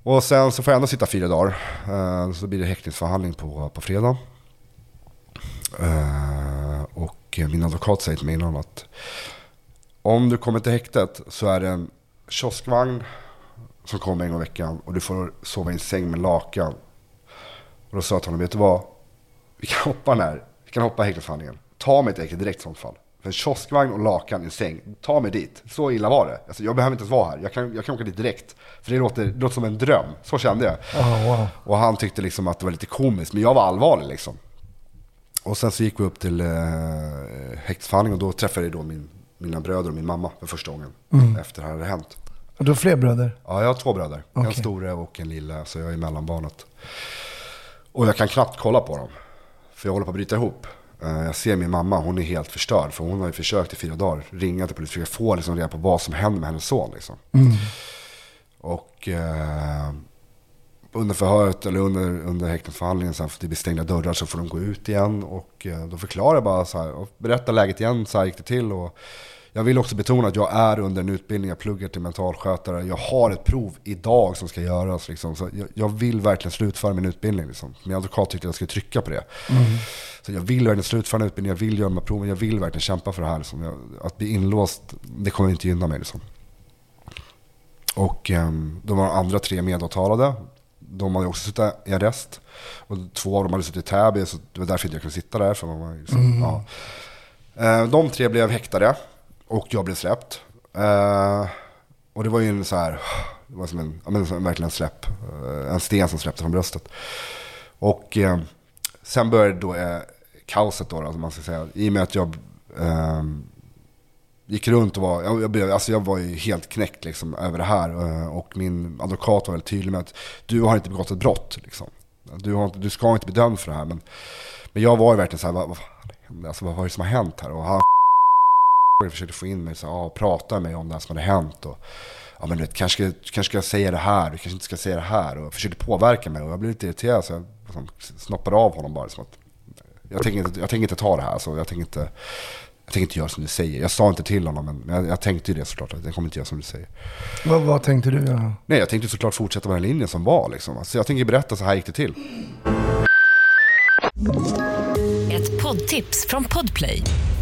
Och sen så får jag ändå sitta fyra dagar. Eh, så blir det häktningsförhandling på, på fredag. Eh, och min advokat säger till mig innan att om du kommer till häktet så är det en kioskvagn som kommer en gång i veckan och du får sova i en säng med lakan. Och då sa jag till honom, vet du vad? Vi kan hoppa den här, vi kan hoppa häktningsförhandlingen. Ta mig till häktet direkt i sånt fall. För en kioskvagn och lakan i en säng, ta mig dit. Så illa var det. Alltså, jag behöver inte ens vara här, jag kan, jag kan åka dit direkt. För det låter, det låter som en dröm, så kände jag. Oh, wow. Och han tyckte liksom att det var lite komiskt, men jag var allvarlig liksom. Och sen så gick vi upp till eh, häktesförhandlingen och då träffade jag då min, mina bröder och min mamma för första gången. Efter det här hade hänt. Och du har fler bröder? Ja, jag har två bröder. En Okej. store och en lilla, så jag är mellanbarnet. Och jag kan knappt kolla på dem. För jag håller på att bryta ihop. Eh, Jag ser min mamma, hon är helt förstörd. För hon har ju försökt i fyra dagar ringa till polisen, försöka få liksom reda på vad som händer med hennes son. Liksom. Och eh, under förhöret, eller under, under häktningsförhandlingen, sen för det blir stängda dörrar så får de gå ut igen. Och eh, då förklarar jag bara så här, och berättar läget igen, så här gick det till. Och jag vill också betona att jag är under en utbildning, jag pluggar till mentalskötare. Jag har ett prov idag som ska göras. Liksom. Så jag, jag vill verkligen slutföra min utbildning. Liksom. Min advokat tyckte att jag skulle trycka på det. Så jag vill verkligen slutföra min utbildning, jag vill göra de här proven, jag vill verkligen kämpa för det här. Liksom. Jag, att bli inlåst, det kommer inte gynna mig. Liksom. Och um, de var andra tre medåtalade. De hade också suttit i arrest. Och två av dem hade suttit i Täby, så det var därför inte jag kunde sitta där. För man var liksom, ja. Eh, De tre blev häktade och jag blev släppt. Eh, och det var ju en så här, det var som en, ja, men, som verkligen en släpp. Eh, en sten som släppte från bröstet. Och eh, sen började då eh, kaoset då, alltså man ska säga. I och med att jag eh, gick runt och var, jag, jag, blev, alltså jag var ju helt knäckt liksom, över det här. Eh, och min advokat var väldigt tydlig med att du har inte begått ett brott. Liksom. Du, har inte, du ska inte bli dömd för det här. Men, men jag var ju verkligen så här, vad, vad, alltså, vad var det som har hänt här? Och han försökte få in mig så ja, prata med mig om det här som hade hänt. Och, ja, men du vet, kanske, kanske ska säga det här, du kanske inte ska säga det här. Och försökte påverka mig och jag blev lite irriterad så jag liksom, snoppade av honom bara. Som att, jag, tänker inte, jag tänker inte ta det här, så jag tänker inte jag tänker inte göra som du säger. Jag sa inte till honom, men jag, jag tänkte ju det såklart. att Jag kommer inte göra som du säger. Vad, vad tänkte du göra? Nej, jag tänkte såklart fortsätta med den linjen som var. Liksom. Alltså, jag tänker berätta, så här gick det till. Ett poddtips från Podplay.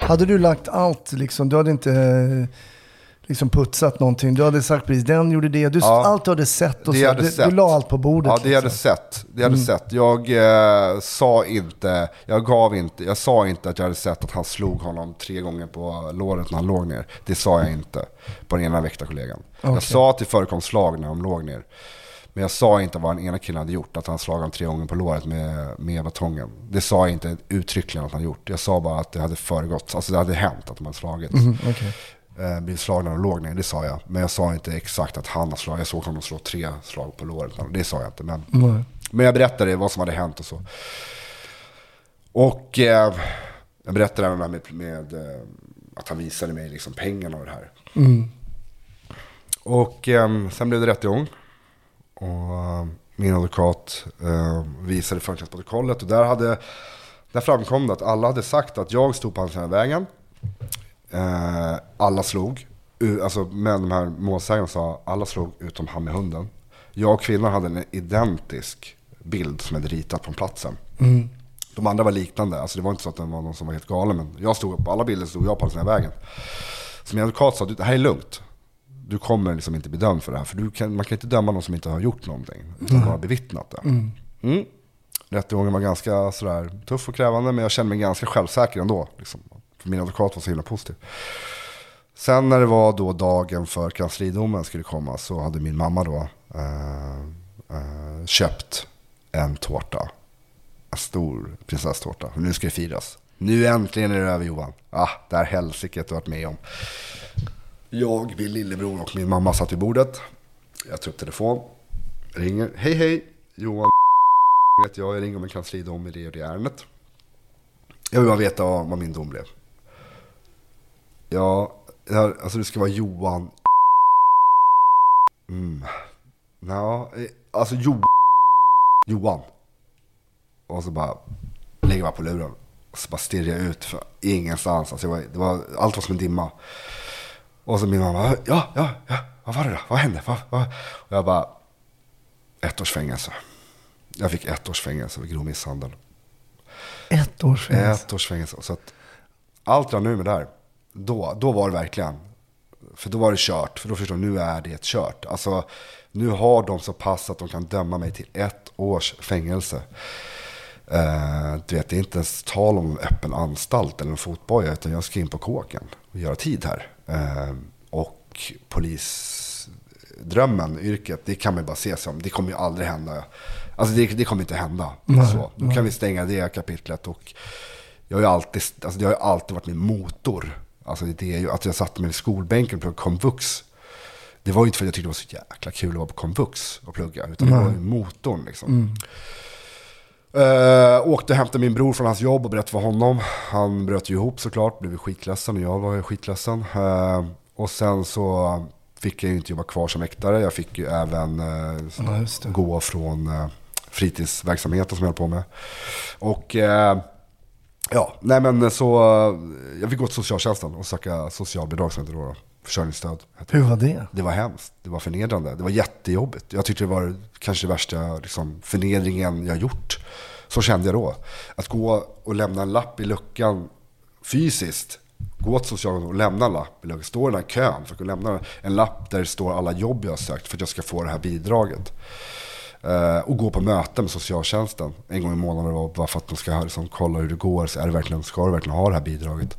Hade du lagt allt, liksom, du hade inte eh, liksom putsat någonting. Du hade sagt precis, den gjorde det. Du, Ja. Allt du hade sett och så. Du, sett. du la allt på bordet. Ja, det jag hade liksom. sett. Det jag hade sett. Jag eh, sa inte, jag gav inte, jag sa inte att jag hade sett att han slog honom tre gånger på låret när han låg ner. Det sa jag inte på den ena väktarkollegan. Okej. Jag sa att det förekom slag när de låg ner. Men jag sa inte vad den ena killen hade gjort, att han slagit honom tre gånger på låret med, med batongen. Det sa jag inte uttryckligen att han gjort. Jag sa bara att det hade föregått, alltså det hade hänt att de hade slagits. Mhm, okej. Eh, blivit slagna de låg ner, det sa jag. Men jag sa inte exakt att han har slagit, jag såg honom slå tre slag på låret. Det sa jag inte. Men, Nej. men jag berättade vad som hade hänt och så. Och eh, jag berättade även med, med eh, att han visade mig liksom pengarna och det här. Mm. Och eh, sen blev det rättegång. Och eh, min advokat eh, visade förhörsprotokollet och där, hade, där framkom det att alla hade sagt att jag stod på andra sidan vägen. Eh, alla slog. Alltså, men de här målsägarna sa alla slog utom han med hunden. Jag och kvinnan hade en identisk bild som hade ritat på platsen. Mm. De andra var liknande. Alltså det var inte så att det var någon som var helt galen. Men jag stod, på alla bilder stod jag på andra sidan vägen. Så min advokat sa, "Du, det här är lugnt. Du kommer liksom inte bli dömd för det här. För du kan, man kan inte döma någon som inte har gjort någonting. Utan bara bevittnat det. Mm. Rättegången var ganska sådär tuff och krävande. Men jag kände mig ganska självsäker ändå. Liksom. För min advokat var så himla positiv. Sen när det var då dagen för kanslidomen skulle komma så hade min mamma då eh, eh, köpt en tårta. En stor prinsesstårta. Nu ska det firas. Nu äntligen är det över Johan. Ah, det här helsiket du har varit med om. Jag, min lillebror och min mamma satt vid bordet. Jag tar upp telefon. Ringer. Hej hej. Johan vet jag. Jag ringer om en kanslidom i det och det ärendet. Jag vill bara veta vad, min dom blev. Ja, alltså det ska vara Johan mm. Ja, eh, alltså jo, Johan. Och så bara lägger man på luren. Och så bara stirrar jag ut för ingenstans. Alltså var, det var, allt var som en dimma. Och så min mamma, ja, ja, ja, vad var det då? Vad hände? Vad, vad? Och jag bara, ett års fängelse. Jag fick ett års fängelse för grov misshandel. Ett års fängelse. Ett års fängelse. Så att allt rann ur med där. Då, då var det verkligen. För då var det kört. För då förstår jag, nu är det kört. Alltså, nu har de så pass att de kan döma mig till ett års fängelse. Eh, du vet, det är inte ens tal om en öppen anstalt eller en fotboja. Utan jag ska in på kåken och göra tid här. Eh, och polisdrömmen, yrket, det kan man bara se som. Det kommer ju aldrig hända. Alltså det, det kommer inte hända. så. Då kan vi stänga det kapitlet. Och jag har ju alltid, alltså det har ju alltid varit min motor. Alltså det är ju att jag satte mig i skolbänken på komvux. Det var ju inte för att jag tyckte det var så jäkla kul att vara på komvux och plugga. Utan det var ju motorn liksom. Uh, åkte och hämtade min bror från hans jobb och berättade för honom. Han bröt ju ihop såklart, blev skitledsen och jag var skitledsen. Uh, och sen så fick jag ju inte jobba kvar som väktare. Jag fick ju även uh, Ja, gå från uh, fritidsverksamheten som jag höll på med. Och uh, ja, nej men så jag fick gå till socialtjänsten och söka socialbidrag som det då. Försörjningsstöd. Hur var det? det var hemskt. Det var förnedrande. Det var jättejobbigt. Jag tyckte det var kanske värsta liksom, förnedringen jag gjort. Så kände jag då. Att gå och lämna en lapp i luckan fysiskt. Gå till socialen och lämna en lapp i luckan. Stå i den här kön för att lämna en lapp där det står alla jobb jag har sökt för att jag ska få det här bidraget. Eh, och gå på möten med socialtjänsten en gång i månaden bara för att de ska liksom, kolla hur det går. Så är det verkligen, ska du verkligen ha det här bidraget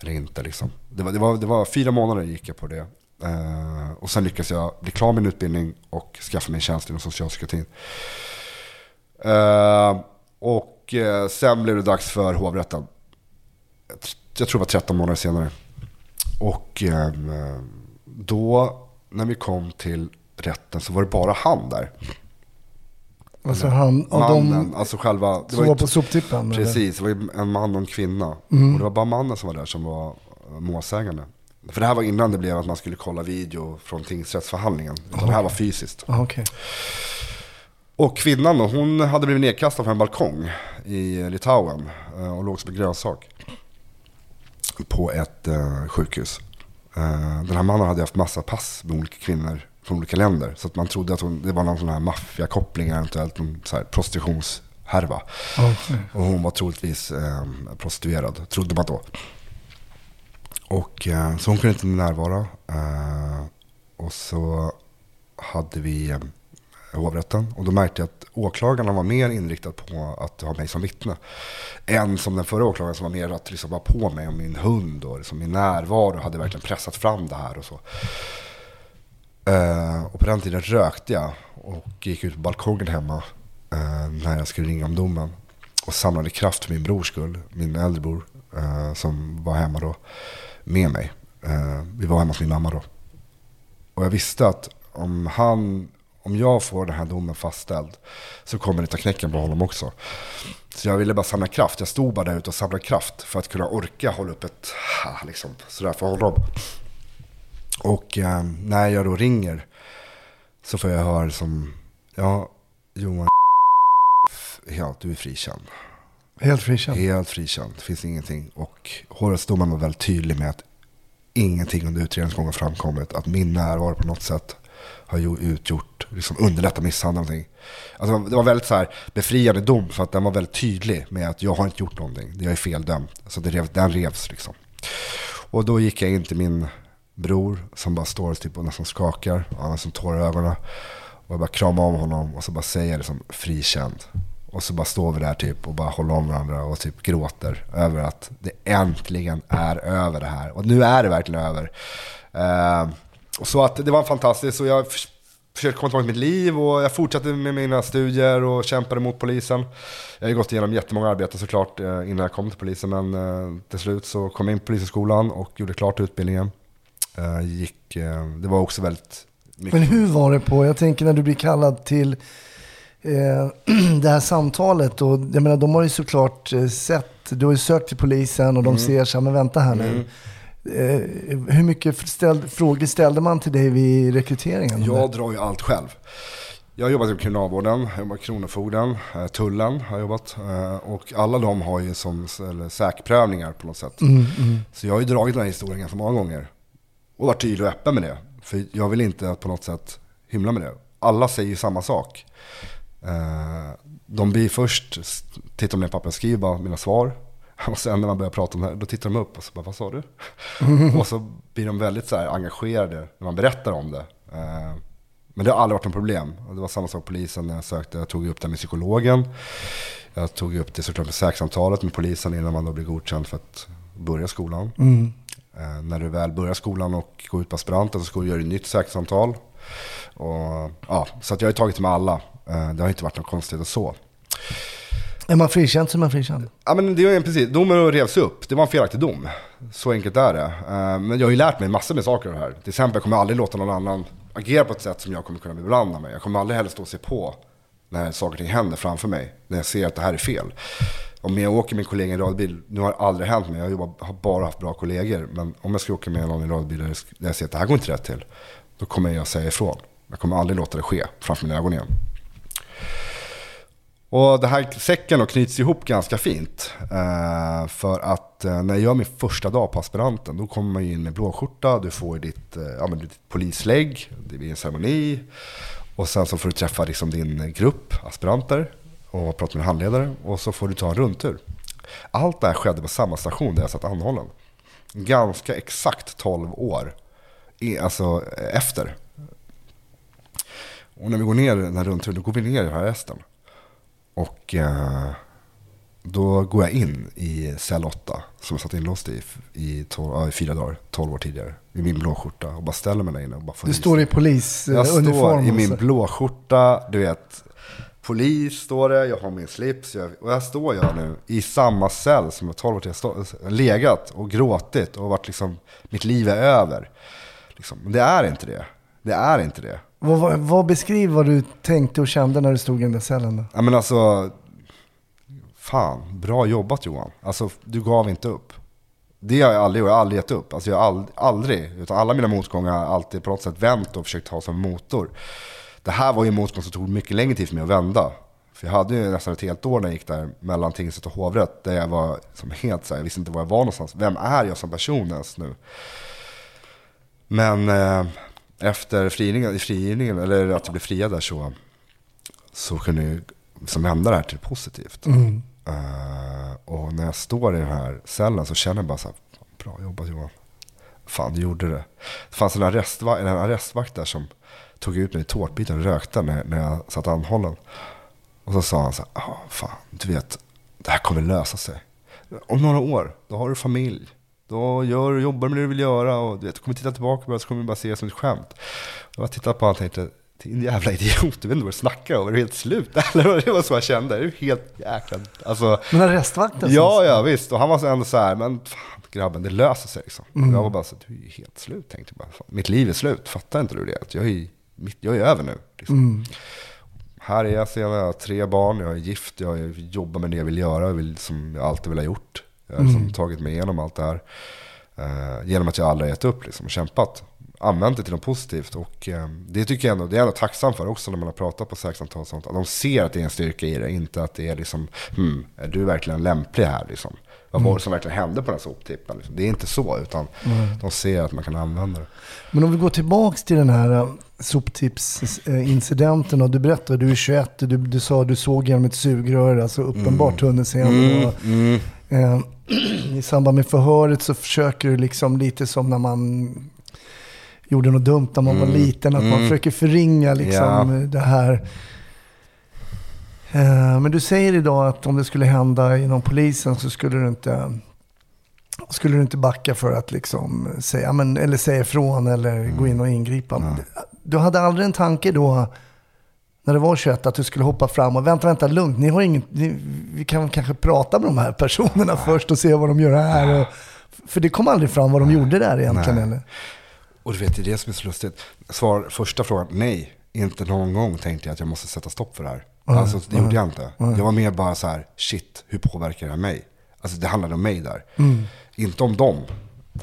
eller inte? Liksom. Det, var, det, var, det var fyra månader gick jag på det. Eh, och sen lyckades jag bli klar med min utbildning och skaffa mig en tjänst inom socialpsykiatrin. Eh, och eh, sen blev det dags för hovrätten. Jag tr- Jag tror det var 13 månader senare. Och eh, då när vi kom till rätten så var det bara han där. Alltså han, av Mannen, de alltså själva... Det var var på soptippen? eller? Precis, det var en man och en kvinna. Mm. Och det var bara mannen som var där som var målsägande. För det här var innan det blev att man skulle kolla video från tingsrättsförhandlingen. Utan det här var fysiskt. Ah, okej. Och kvinnan då, hon hade blivit nedkastad från en balkong i Litauen. eh, Och låg som en grönsak. På ett eh, sjukhus. Eh, den här mannen hade haft massa pass med olika kvinnor från olika länder. Så att man trodde att hon, det var någon sån här maffiakoppling eventuellt. Någon så här prostitutionshärva härva. Och hon var troligtvis prostituerad, trodde man då. Och eh, så hon kunde inte närvara. Eh, och så hade vi eh, hovrätten. Och då märkte jag att åklagarna var mer inriktad på att ha mig som vittne. Än som den förra åklagaren som var mer att liksom vara på mig och min hund och liksom min närvaro hade verkligen pressat fram det här och så. Och på den tiden rökte jag och gick ut på balkongen hemma när jag skulle ringa om domen. Och samlade kraft för min brors skull, min äldre bror som var hemma då med mig. Eh, vi var hemma hos min mamma då. Och jag visste att om han, om jag får den här domen fastställd så kommer det ta knäcken på honom också. Så jag ville bara samla kraft. Jag stod bara där ute och samlade kraft för att kunna orka hålla upp ett liksom, sådär för honom. Och eh, när jag då ringer så får jag höra som, ja Johan, ja du är frikänd. Helt frikänd. Helt frikänd, det finns ingenting. Och hovrättsdomaren var väldigt tydlig med att ingenting under utredningsgången framkommit. Att min närvaro på något sätt har utgjort, liksom underlättat misshandel. Någonting. Alltså, det var väldigt så här befriande dom för att den var väldigt tydlig med att jag har inte gjort någonting. Jag är feldömd. Så det rev, den revs liksom. Och då gick jag in till min bror som bara står typ och nästan skakar. Han har som tårar i ögonen. Och jag bara kramar om honom och så bara säger liksom frikänd. Och så bara står vi där typ och bara håller om varandra och typ gråter över att det äntligen är över det här. Och nu är det verkligen över. Och så att det var fantastiskt och jag förs- försökte komma tillbaka till mitt liv och jag fortsatte med mina studier och kämpade mot polisen. Jag har gått igenom jättemånga arbeten såklart eh, innan jag kom till polisen men eh, till slut så kom jag in på polishögskolan och gjorde klart utbildningen. Eh, gick, det var också väldigt mycket... Men hur var det på, jag tänker när du blir kallad till [CLEARS THROAT] det här samtalet och jag menar de har ju såklart eh, sett, du har ju sökt till polisen och de ser så här, men vänta här nu. Eh, hur mycket ställ, frågor ställde man till dig vid rekryteringen? Jag drar ju allt själv. Jag har jobbat i kriminalvården, jag jobbat Kronofogden, eh, Tullen har jag jobbat. eh, Och alla de har ju som säkprövningar på något sätt. Så jag har ju dragit den här historien ganska många gånger. Och varit tydlig och öppen med det. För jag vill inte på något sätt hymla med det. Alla säger samma sak. Eh, De blir först, tittar de ner på pappret, skriver bara mina svar. [LAUGHS] Och sen när man börjar prata om det här, då tittar de upp och så bara, vad sa du? [LAUGHS] och så blir de väldigt så engagerade när man berättar om det. Eh, Men det har aldrig varit något problem. Och det var samma sak polisen när jag sökte. Jag tog upp det med psykologen. Jag tog upp det såklart med säkerhetssamtalet med polisen innan man då blir godkänd för att börja skolan. Eh, när du väl börjar skolan och går ut på aspiranten så ska du göra ett nytt säkerhetssamtal. Och, ja, så att jag har tagit med alla. Eh, det har inte varit något konstigt och så. Är man frikänd så är man frikänd. Ja men det är precis, domen revs upp. Det var en felaktig dom. Så enkelt är det. Eh, Men jag har ju lärt mig massor med saker av det här. Till exempel jag kommer aldrig låta någon annan agera på ett sätt som jag kommer kunna beblanda mig. Jag kommer aldrig heller stå och se på när saker och ting händer framför mig. När jag ser att det här är fel. Om jag åker med en kollega i en radbil, nu har det aldrig hänt mig. Jag har bara haft bra kollegor. Men om jag ska åka med någon i en radbil där jag ser att det här går inte rätt till. Då kommer jag säga ifrån. Jag kommer aldrig låta det ske framför mina ögon igen. Och det här säcken då knyts ihop ganska fint. Eh, för att eh, när jag gör min första dag på aspiranten, då kommer man in med blåskjorta, du får ditt, eh, ja, men ditt polislägg, det blir en ceremoni. Och sen så får du träffa liksom din grupp aspiranter och prata med handledare. Och så får du ta en rundtur. Allt det här skedde på samma station där jag satt anhållen. Ganska exakt 12 år i, alltså, eh, efter. Och när vi går ner den här rundturen, då går vi ner i den här resten. Och eh, då går jag in i cell 8 som jag satt inlåst i i, tolv, ja, i fyra dagar, 12 år tidigare. I min blåskjorta och bara ställer mig där inne och bara får Du står i Jag polisuniform. står i min så. blåskjorta, du vet. Polis står det, jag har min slips. Jag, och här står jag nu i samma cell som jag 12 år. Jag stå, legat och gråtit och varit liksom, mitt liv är över. Liksom. Men det är inte det. Det är inte det. Vad, vad, vad beskriv vad du tänkte och kände när du stod i den där cellen? då? Ja men alltså, fan, bra jobbat Johan. Alltså du gav inte upp. Det har jag aldrig gjort, jag har aldrig gett upp. Alltså jag har aldrig, aldrig, utan alla mina motgångar har alltid på något sätt vänt och försökt ha som motor. Det här var ju en motgång som tog mycket längre tid för mig att vända. För jag hade ju nästan ett helt år när jag gick där mellan tingsrätt och hovrätt. Där jag var som helt så här, jag visste inte var jag var någonstans. Vem är jag som person ens nu? Men eh, efter frigivningen, frigivningen, eller att jag blev friad där så, så kunde jag som vända det här till positivt. Eh, och när jag står i den här cellen så känner jag bara så här, "Fan, bra jobbat Johan. Fan, du gjorde det. Det fanns en arrestvakt, en arrestvakt där som tog ut mig i tårtbitar och rökte när, när jag satt anhållen. Och så sa han så här, ah, fan, du vet, det här kommer lösa sig. Om några år, då har du familj. Då gör, jobbar med det du vill göra och du vet, kommer titta tillbaka på det så kommer du bara se det som ett skämt. Och jag tittade på honom och tänkte, din jävla [LAUGHS] idiot, du vet inte vad du snackar om, är du helt slut? [LAUGHS] Eller det var så jag kände, är du helt jäkla... Alltså, Men arrestvakten? Ja, ja visst. Och han var så ändå så här, men fan grabben, det löser sig liksom. Och jag var bara så, du är helt slut, tänkte jag bara. Fan, Mitt liv är slut, fattar inte du det? Jag är, mitt, jag är över nu. Liksom. Här är jag jag har tre barn, jag är gift, jag jobbar med det jag vill göra, jag vill, som jag alltid vill ha gjort. Jag har liksom tagit mig igenom allt det här. Eh, genom att jag aldrig gett upp liksom, och kämpat. Använt det till något positivt. Och eh, det tycker jag ändå, det är jag ändå tacksam för också när man har pratat på säkerhetssamtal sånt. Att de ser att det är en styrka i det, inte att det är liksom, hmm, är du verkligen lämplig här liksom? Vad var det som verkligen hände på den här soptippen? Liksom? Det är inte så, utan de ser att man kan använda det. Men om vi går tillbaks till den här soptipsincidenten och du berättade, du är 21, du, du sa du såg genom ett sugrör, alltså uppenbart tunnelseende. och, eh, [CLEARS THROAT] I samband med förhöret så försöker du liksom lite som när man gjorde något dumt när man var liten, att man försöker förringa liksom det här. Eh, Men du säger idag att om det skulle hända inom polisen så skulle du inte, skulle du inte backa för att liksom säga, men, eller säga ifrån eller gå in och ingripa. Du hade aldrig en tanke då, när det var 21, att du skulle hoppa fram och vänta, vänta, lugnt. Ni har ingen, ni, vi kan kanske prata med de här personerna först och se vad de gör här. Och, för det kom aldrig fram vad de gjorde där egentligen. Nej. Eller? Och du vet, det är det som är så lustigt. Svar, första frågan, nej. Inte någon gång tänkte jag att jag måste sätta stopp för det här. Alltså det gjorde jag inte. Jag var mer bara så här, shit, hur påverkar det här mig? Alltså det handlade om mig där. Inte om dem.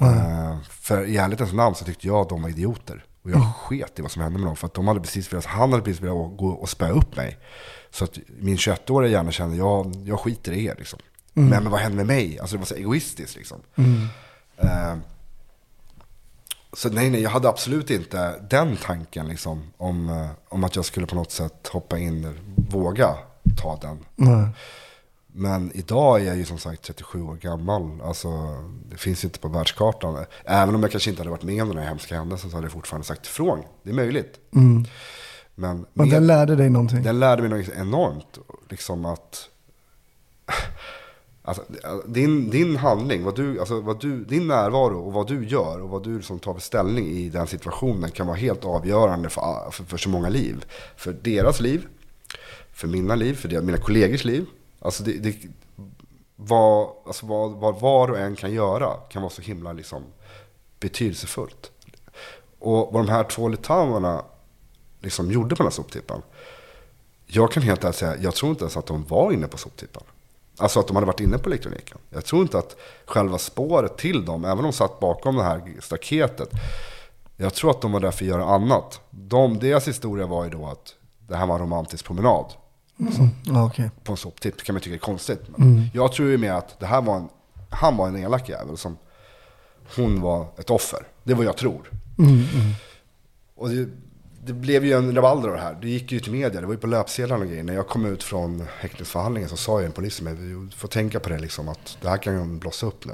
Eh, för i ärlighetens namn så tyckte jag att de var idioter. Och jag sket i vad som hände med dem. För att de hade precis velat, han hade precis velat gå och spöa upp mig. Så att min 21-åriga hjärna kände, jag, jag skiter i er liksom. Men, men vad hände med mig? Alltså det var så egoistiskt liksom. Eh, så nej, nej, jag hade absolut inte den tanken liksom, om, eh, om att jag skulle på något sätt hoppa in, våga ta den. Men idag är jag ju som sagt 37 år gammal. Alltså, det finns inte på världskartan. Även om jag kanske inte hade varit med om den här hemska händelsen så hade jag fortfarande sagt ifrån. Det är möjligt. Men, Men med- den lärde dig någonting. den lärde mig något enormt. Liksom att... [LAUGHS] Alltså, din, din handling, vad du, alltså, vad du, din närvaro och vad du gör och vad du liksom tar för ställning i den situationen kan vara helt avgörande för, för, för så många liv. För deras liv, för mina liv, för mina kollegors liv. Alltså det, det, vad, alltså vad, vad var och en kan göra kan vara så himla liksom, betydelsefullt. Och vad de här två litauerna liksom gjorde på den här soptippen. Jag kan helt ärligt säga, jag tror inte ens att de var inne på soptippen. Alltså att de hade varit inne på elektroniken. Jag tror inte att själva spåret till dem, även om de satt bakom det här staketet. Jag tror att de var där för att göra annat. De, deras historia var ju då att det här var en romantisk promenad Ja, okej. på en soptipp. Kan man tycka är konstigt. Men Jag tror ju mer att det här var en, han var en elak jävel som hon var ett offer. Det är vad jag tror. Och det, det blev ju en rabalder av det här. Det gick ju till media, det var ju på löpsedlarna och grejer. När jag kom ut från häktningsförhandlingen så sa ju en polis till mig, du får tänka på det liksom att det här kan ju blossa upp nu.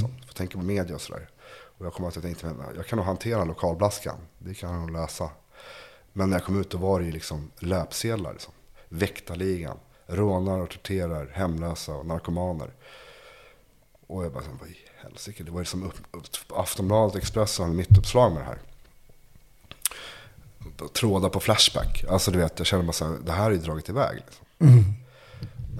Så, du får tänka på media och sådär. Och jag kommer att jag tänkte, men jag kan nog hantera lokalblaskan. Det kan jag nog lösa. Men när jag kom ut då var det ju liksom löpsedlar. Liksom. Väktarligan, rånare och torterar, hemlösa och narkomaner. Och jag bara, vad i helsike. Det var ju som upp, upp, Aftonbladet, Expressen, mittuppslag med det här. Trådar på Flashback. Alltså du vet, jag känner bara så här, det här är ju dragit iväg. Liksom.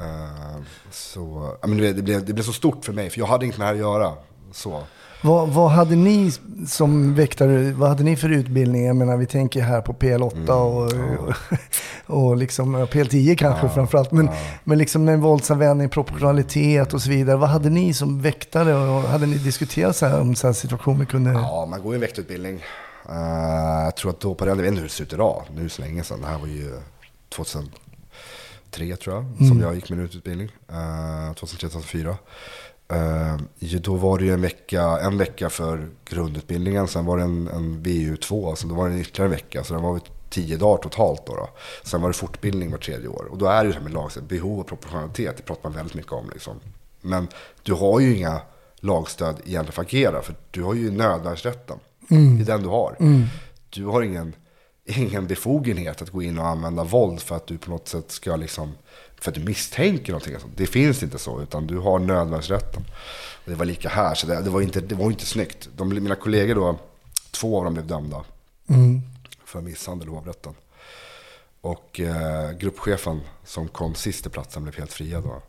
Eh, så, ja, men det, blev, det blev så stort för mig, för jag hade inget med det här att göra. Så. Vad, vad hade ni som väktare, vad hade ni för utbildning? Jag menar, vi tänker här på PL8 och, och, [LAUGHS] och liksom, ja, PL10 kanske framförallt. Men, men liksom med våldsanvändning, proportionalitet och så vidare. Vad hade ni som väktare och hade ni diskuterat så här om så här situationer kunde... Ja, man går ju en väktarutbildning. Eh, jag tror att då på den, jag vet inte hur det ser ut idag, nu så länge sedan. Det här var ju 2003 tror jag, som jag gick min utbildning. Uh, 2003-2004. Uh, ju då var det ju en vecka, en vecka för grundutbildningen, sen var det en, en VU2, så då var det ytterligare en vecka. Så det var tio dagar totalt. Då, då. Sen var det fortbildning var tredje år. Och då är det ju det här med lag, behov och proportionalitet, det pratar man väldigt mycket om. Liksom. Men du har ju inga lagstöd egentligen för att agera, för du har ju nödvärnsrätten. Mm. Det är den du har. Du har ingen, [LAUGHS] ingen befogenhet att gå in och använda våld för att du på något sätt ska liksom, för att du misstänker någonting. Sånt. Det finns inte så, utan du har nödvärnsrätten. Det var lika här, så det, det, var, inte, det var inte snyggt. De, mina kollegor då, två av dem blev dömda för misshandel i hovrätten. Och eh, gruppchefen som kom sist till platsen blev helt friad. Då.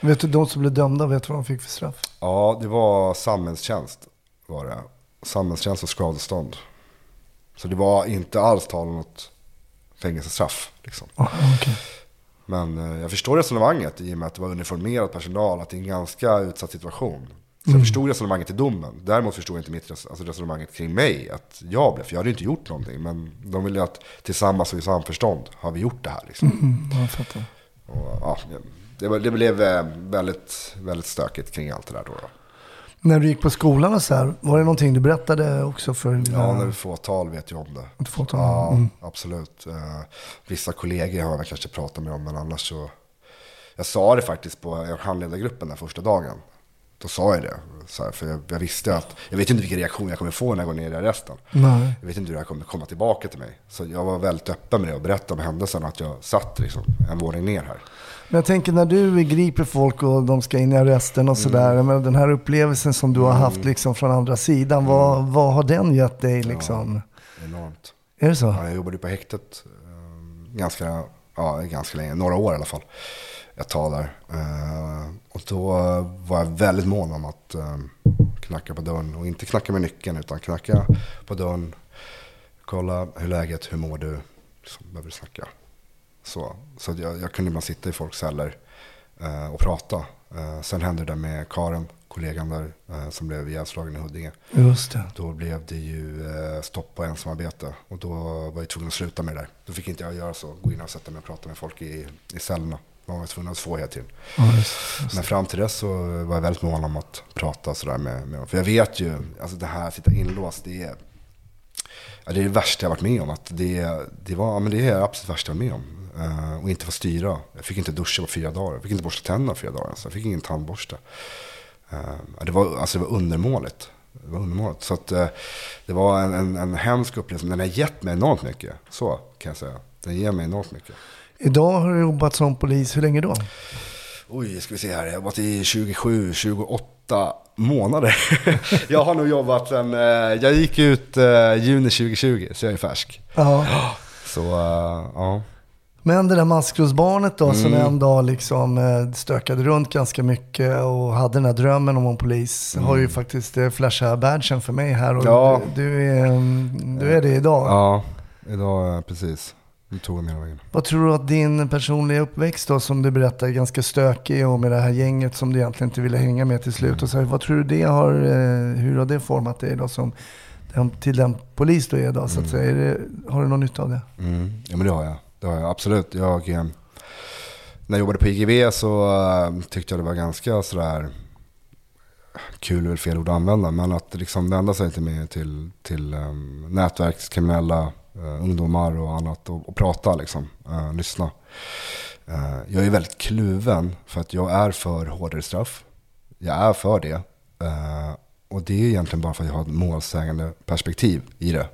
Vet du, de som blev dömda, vet du vad de fick för straff? Ja, det var samhällstjänst var det. Samhällstjänst och skadestånd. Så det var inte alls tal om något fängelsestraff. Liksom. Ah, okej. Men eh, jag förstår resonemanget i och med att det var uniformerad personal, att det är en ganska utsatt situation. Så jag förstod resonemanget i domen. Däremot förstod jag inte mitt res- alltså resonemanget kring mig, att jag blev, för jag hade inte gjort någonting. Men de ville att tillsammans och i samförstånd har vi gjort det här. Liksom. Mm, jag fattar. Och, ja, det, det blev eh, väldigt, väldigt stökigt kring allt det där då. då. När du gick på skolan och så här, var det någonting du berättade också för dina... Ja, när vi får tal vet jag om det. Ett fåtal? Ja, Mm. absolut. Eh, vissa kollegor har jag kanske pratat med om, men annars så... Jag sa det faktiskt på handledargruppen den första dagen. Då sa jag det. Så här, för jag, jag visste att, jag vet inte vilken reaktion jag kommer få när jag går ner i arresten. Nej. Jag vet inte hur det här kommer komma tillbaka till mig. Så jag var väldigt öppen med det och berättade om händelsen, att jag satt liksom en våning ner här. Men jag tänker när du griper folk och de ska in i arresten och sådär. Mm. Den här upplevelsen som du har haft liksom från andra sidan. Vad, vad har den gett dig liksom? Enormt. Är det så? Ja, jag jobbade på häktet eh, ganska, ja, ganska länge, några år i alla fall. Tag där. Eh, och då var jag väldigt mån om att eh, knacka på dörren. Och inte knacka med nyckeln utan knacka på dörren. Kolla hur läget, hur mår du? Så behöver du snacka. Så, så jag, jag kunde bara sitta i folks celler eh, och prata. Sen hände det där med Karen, kollegan där, som blev ihjälslagen i Huddinge. Just det. Då blev det ju stopp på ensamarbete. Och då var jag tvungen att sluta med det där. Då fick inte jag göra så. Gå in och sätta mig och prata med folk i, i cellerna. Man var tvungen att få hela tiden. Ja, just, just. Men fram till dess så var jag väldigt mån om att prata sådär med, med För jag vet ju, alltså det här att sitta inlåst, det är, ja, det är det värsta jag varit med om. Att det, det, var, men det är det absolut värsta jag varit med om. Eh, och inte få styra. Jag fick inte duscha på fyra dagar. Jag fick inte borsta tänderna på fyra dagar. Så jag fick ingen tandborste. Ja, det, var, alltså det var undermåligt. Det var undermåligt. Så att, eh, det var en, en, en hemsk upplevelse. Men den har gett mig enormt mycket. Så kan jag säga. Den ger mig enormt mycket. Idag har du jobbat som polis. Hur länge då? Oj, ska vi se här. Jag har jobbat i 27, 28 månader. [LAUGHS] jag har nog jobbat sen, eh, jag gick ut eh, juni 2020, så jag är färsk. Ja. [GASPS] Så, eh, ja. Men det där maskrosbarnet då som Mm. en dag liksom stökade runt ganska mycket och hade den här drömmen om en polis. Har ju faktiskt flashat badgen för mig här och Mm. Ja. du, du, är, mm, du är det idag. Ja, idag, precis. Nu tog jag vägen. Vad tror du att din personliga uppväxt då som du berättar är ganska stökig och med det här gänget som du egentligen inte ville hänga med till slut. Och så här, vad tror du det har, eh, hur har det format dig då som till den polis du är idag så att säga? Är det, har du någon nytta av det? Mm. Ja men det har jag. Det har jag absolut. Jag, eh, när jag jobbade på IGV så eh, tyckte jag det var ganska sådär, kul är väl fel ord att använda, men att liksom vända sig till, mig, till, till um, nätverkskriminella eh, ungdomar och annat och, och prata liksom, eh, lyssna. Eh, jag är väldigt kluven för att jag är för hårdare straff. Jag är för det. Eh, och det är egentligen bara för att jag har ett målsägande perspektiv i det.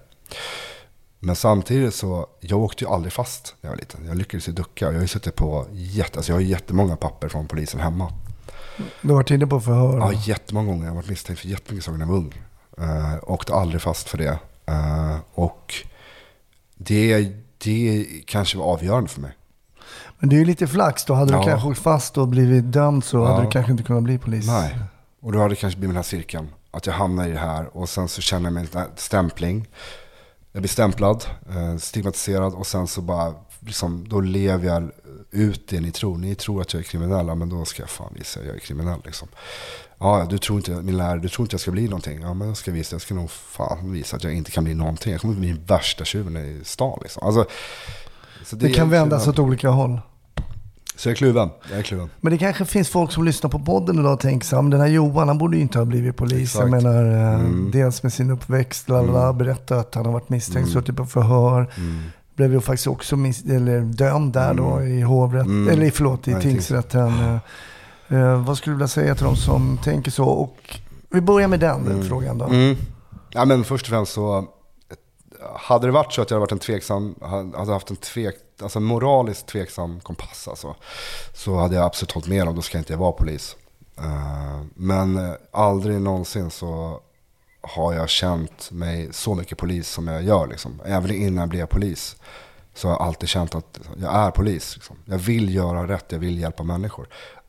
Men samtidigt så, jag åkte ju aldrig fast när jag var liten. Jag lyckades ju ducka. Jag har ju suttit på jätte, alltså jag har jättemånga papper från polisen hemma. Du har varit inne på förhör? Ja, jättemånga gånger. Jag har varit misstänkt för jättemycket saker när jag var ung. Uh, åkte aldrig fast för det. Eh, och det, det kanske var avgörande för mig. Men det är ju lite flax då. Hade Ja. du kanske åkt fast och blivit dömd så Ja. hade du kanske inte kunnat bli polis. Nej. Och då hade det kanske blivit den här cirkeln. Att jag hamnar i det här och sen så känner jag mig stämpling. Jag blir stämplad, eh, stigmatiserad och sen så bara, liksom, då lever jag ut det ni tror. Ni tror att jag är kriminell, men då ska jag fan visa att jag är kriminell. Liksom. Ja, du tror inte, min lärare, du tror inte jag ska bli någonting. Ja, men jag ska visa, jag ska nog fan visa att jag inte kan bli någonting. Jag kommer bli den värsta tjuven i stan. Liksom. Alltså, så Det, kan vändas åt olika håll. Så jag är kluven. Jag är kluven. Men det kanske finns folk som lyssnar på podden idag och tänker så "Men den här Johan, han borde ju inte ha blivit polis. Jag menar, eh, Mm. dels med sin uppväxt, lalala, berätta att han har varit misstänkt, suttit på förhör. blev ju faktiskt också mis- eller dömd där då i hovrätt, Mm. eller förlåt, i Nej, tingsrätten. Eh, vad skulle du vilja säga till de som tänker så? Och vi börjar med den frågan då. Mm. Ja, men först och främst så, hade det varit så att jag hade varit en tveksam, hade haft en tvek, alltså en moraliskt tveksam kompass alltså, så hade jag absolut hållit med om, då ska inte jag vara polis. Eh, Men aldrig någonsin så har jag känt mig så mycket polis som jag gör. Liksom. Även innan jag blev polis så har jag alltid känt att jag är polis. Liksom. Jag vill göra rätt, jag vill hjälpa människor.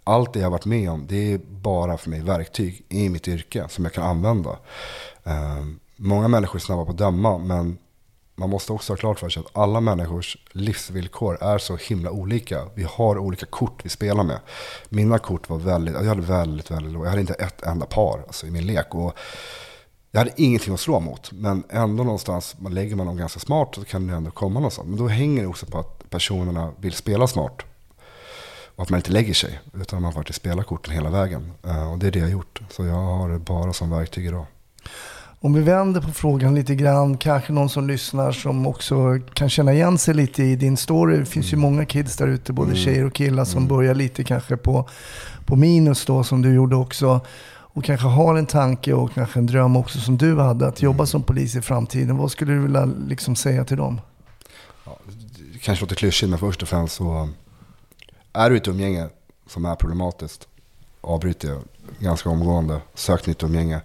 Allt det jag har varit med om, det är bara för mig verktyg i mitt yrke som jag kan använda. Ehm, många människor är snabba på att döma, men man måste också ha klart för sig att alla människors livsvillkor är så himla olika. Vi har olika kort vi spelar med. Mina kort var väldigt, jag hade väldigt, väldigt låga. Jag hade inte ett enda par alltså, i min lek. Och jag hade ingenting att slå mot. Men ändå någonstans, man lägger man dem ganska smart så kan det ändå komma någonstans. Men då hänger det också på att personerna vill spela smart. Och att man inte lägger sig, utan man faktiskt spelar korten hela vägen. Eh, Och det är det jag har gjort. Så jag har det bara som verktyg idag. Om vi vänder på frågan lite grann, kanske någon som lyssnar som också kan känna igen sig lite i din story. Det finns ju många kids där ute, både tjejer och killar, som börjar lite kanske på, på minus då, som du gjorde också. Och kanske har en tanke och kanske en dröm också som du hade, att jobba som polis i framtiden. Vad skulle du vilja liksom säga till dem? det kanske låter klyschigt, men först och främst så är du i ett umgänge som är problematiskt, avbryter jag ganska omgående. Sök nytt umgänge.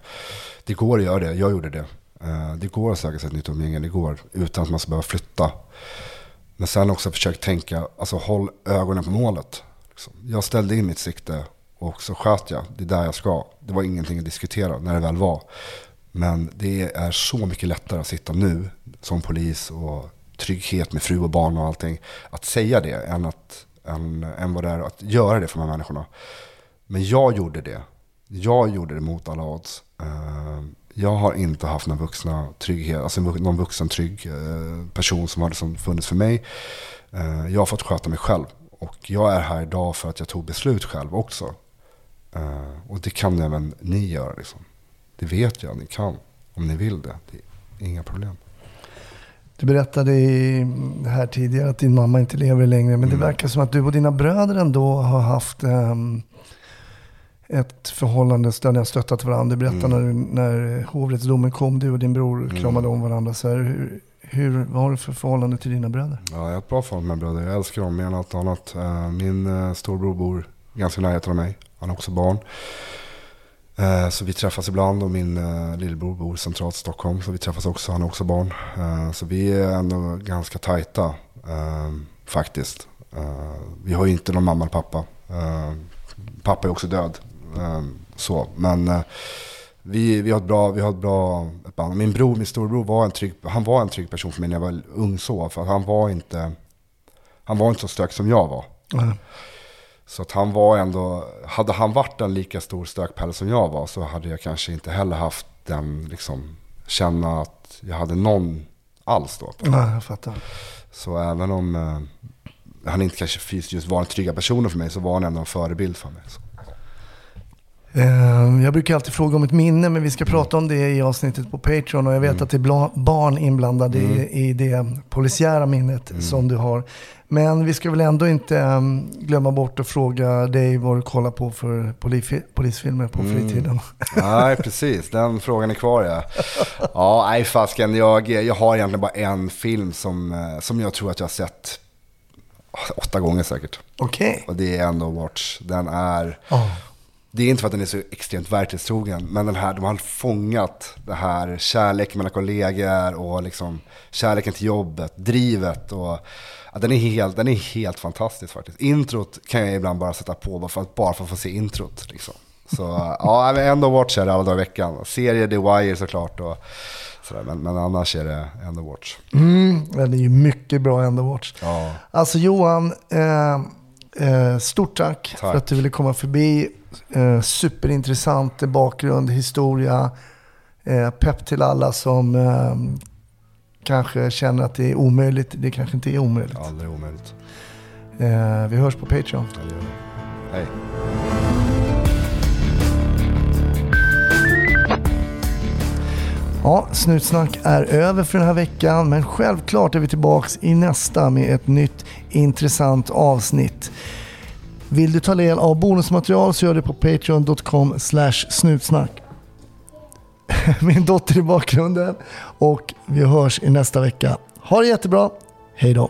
Det går att göra det, jag gjorde det. Eh, det går att söka sig ett nytt umgänge, det går. Utan att man ska behöva flytta. Men sen också försök tänka, alltså håll ögonen på målet. Liksom. Jag ställde in mitt sikte och så sköt jag. Det är där jag ska. Det var ingenting att diskutera när det väl var. Men det är så mycket lättare att sitta nu som polis och trygghet med fru och barn och allting. Att säga det än, att, än, än vad det är att göra det för de här människorna. Men jag gjorde det. Jag gjorde det mot alla odds. Eh, jag har inte haft någon vuxna trygghet, alltså någon vuxen trygg eh, person som har liksom funnits för mig. Eh, jag har fått sköta mig själv. Och jag är här idag för att jag tog beslut själv också. Och det kan även ni göra. Liksom. Det vet jag, ni kan. Om ni vill det. Det är inga problem. Du berättade här tidigare att din mamma inte lever längre, men det verkar som att du och dina bröder ändå har haft ehm, ett förhållande där ni har stöttat varandra. Du berättade när, när hovrättsdomen kom, du och din bror kramade om varandra. Så här, hur, hur, vad har du för förhållande till dina bröder? Ja, jag har ett bra förhållande med bröder. Jag älskar dem mer än allt annat. Eh, Min eh, storbror bor ganska nära av mig. Han har också barn. Eh, Så vi träffas ibland och min eh, lillebror bor centralt i Stockholm. Så vi träffas också, han har också barn. Eh, Så vi är ändå ganska tajta eh, faktiskt. Eh, vi har ju inte någon mamma eller pappa. Eh, pappa är också död. Så, men vi, vi har ett bra, vi har ett bra ett band. Min bror, min storbror var en trygg, han var en trygg person för mig när jag var ung så. För han var inte, han var inte så stök som jag var. Så att han var ändå, hade han varit en lika stor stökpelle som jag var så hade jag kanske inte heller haft den, liksom, känna att jag hade någon alls då. Ja, jag fattar. Så även om eh, han inte kanske fysiskt just var en trygga personen för mig så var han ändå en förebild för mig. Så. Eh, Jag brukar alltid fråga om ett minne, men vi ska prata om det i avsnittet på Patreon. Och jag vet att det är barn inblandade i, i det polisiära minnet som du har. Men vi ska väl ändå inte um, glömma bort att fråga dig vad du kollar på för polisfilmer på fritiden. Nej, [LAUGHS] precis. Den frågan är kvar ja. Ja, nej fasken. Jag, jag har egentligen bara en film som, eh, som jag tror att jag har sett åtta gånger säkert. Okej. Och det är ändå Watch. Den är... Ja. Det är inte för att den är så extremt verklighetstrogen, men den här, de har fångat det här kärleken mellan kollegor och liksom kärleken till jobbet, drivet och ja, den, är helt, den är helt fantastisk faktiskt. Introt kan jag ibland bara sätta på bara för att, bara för att få se introt. Liksom. Så ja, ändå Watch är det alla dagar i veckan. Serie The Wire såklart och sådär, men, men annars är det ändå Watch. Mm, den är ju mycket bra ändå, Watch. Ja. Alltså Johan, eh, stort tack, för Tack. att du ville komma förbi. Eh, superintressant bakgrund, historia. Eh, pepp till alla som eh, kanske känner att det är omöjligt. Det kanske inte är omöjligt. Aldrig omöjligt. Eh, vi hörs på Patreon. Det. Hej. Ja, Snutsnack är över för den här veckan men självklart är vi tillbaks i nästa med ett nytt intressant avsnitt. Vill du ta del av bonusmaterial så gör det på patreon.com snutsnack. [LAUGHS] Min dotter i bakgrunden och vi hörs i nästa vecka. Ha det jättebra, hej då!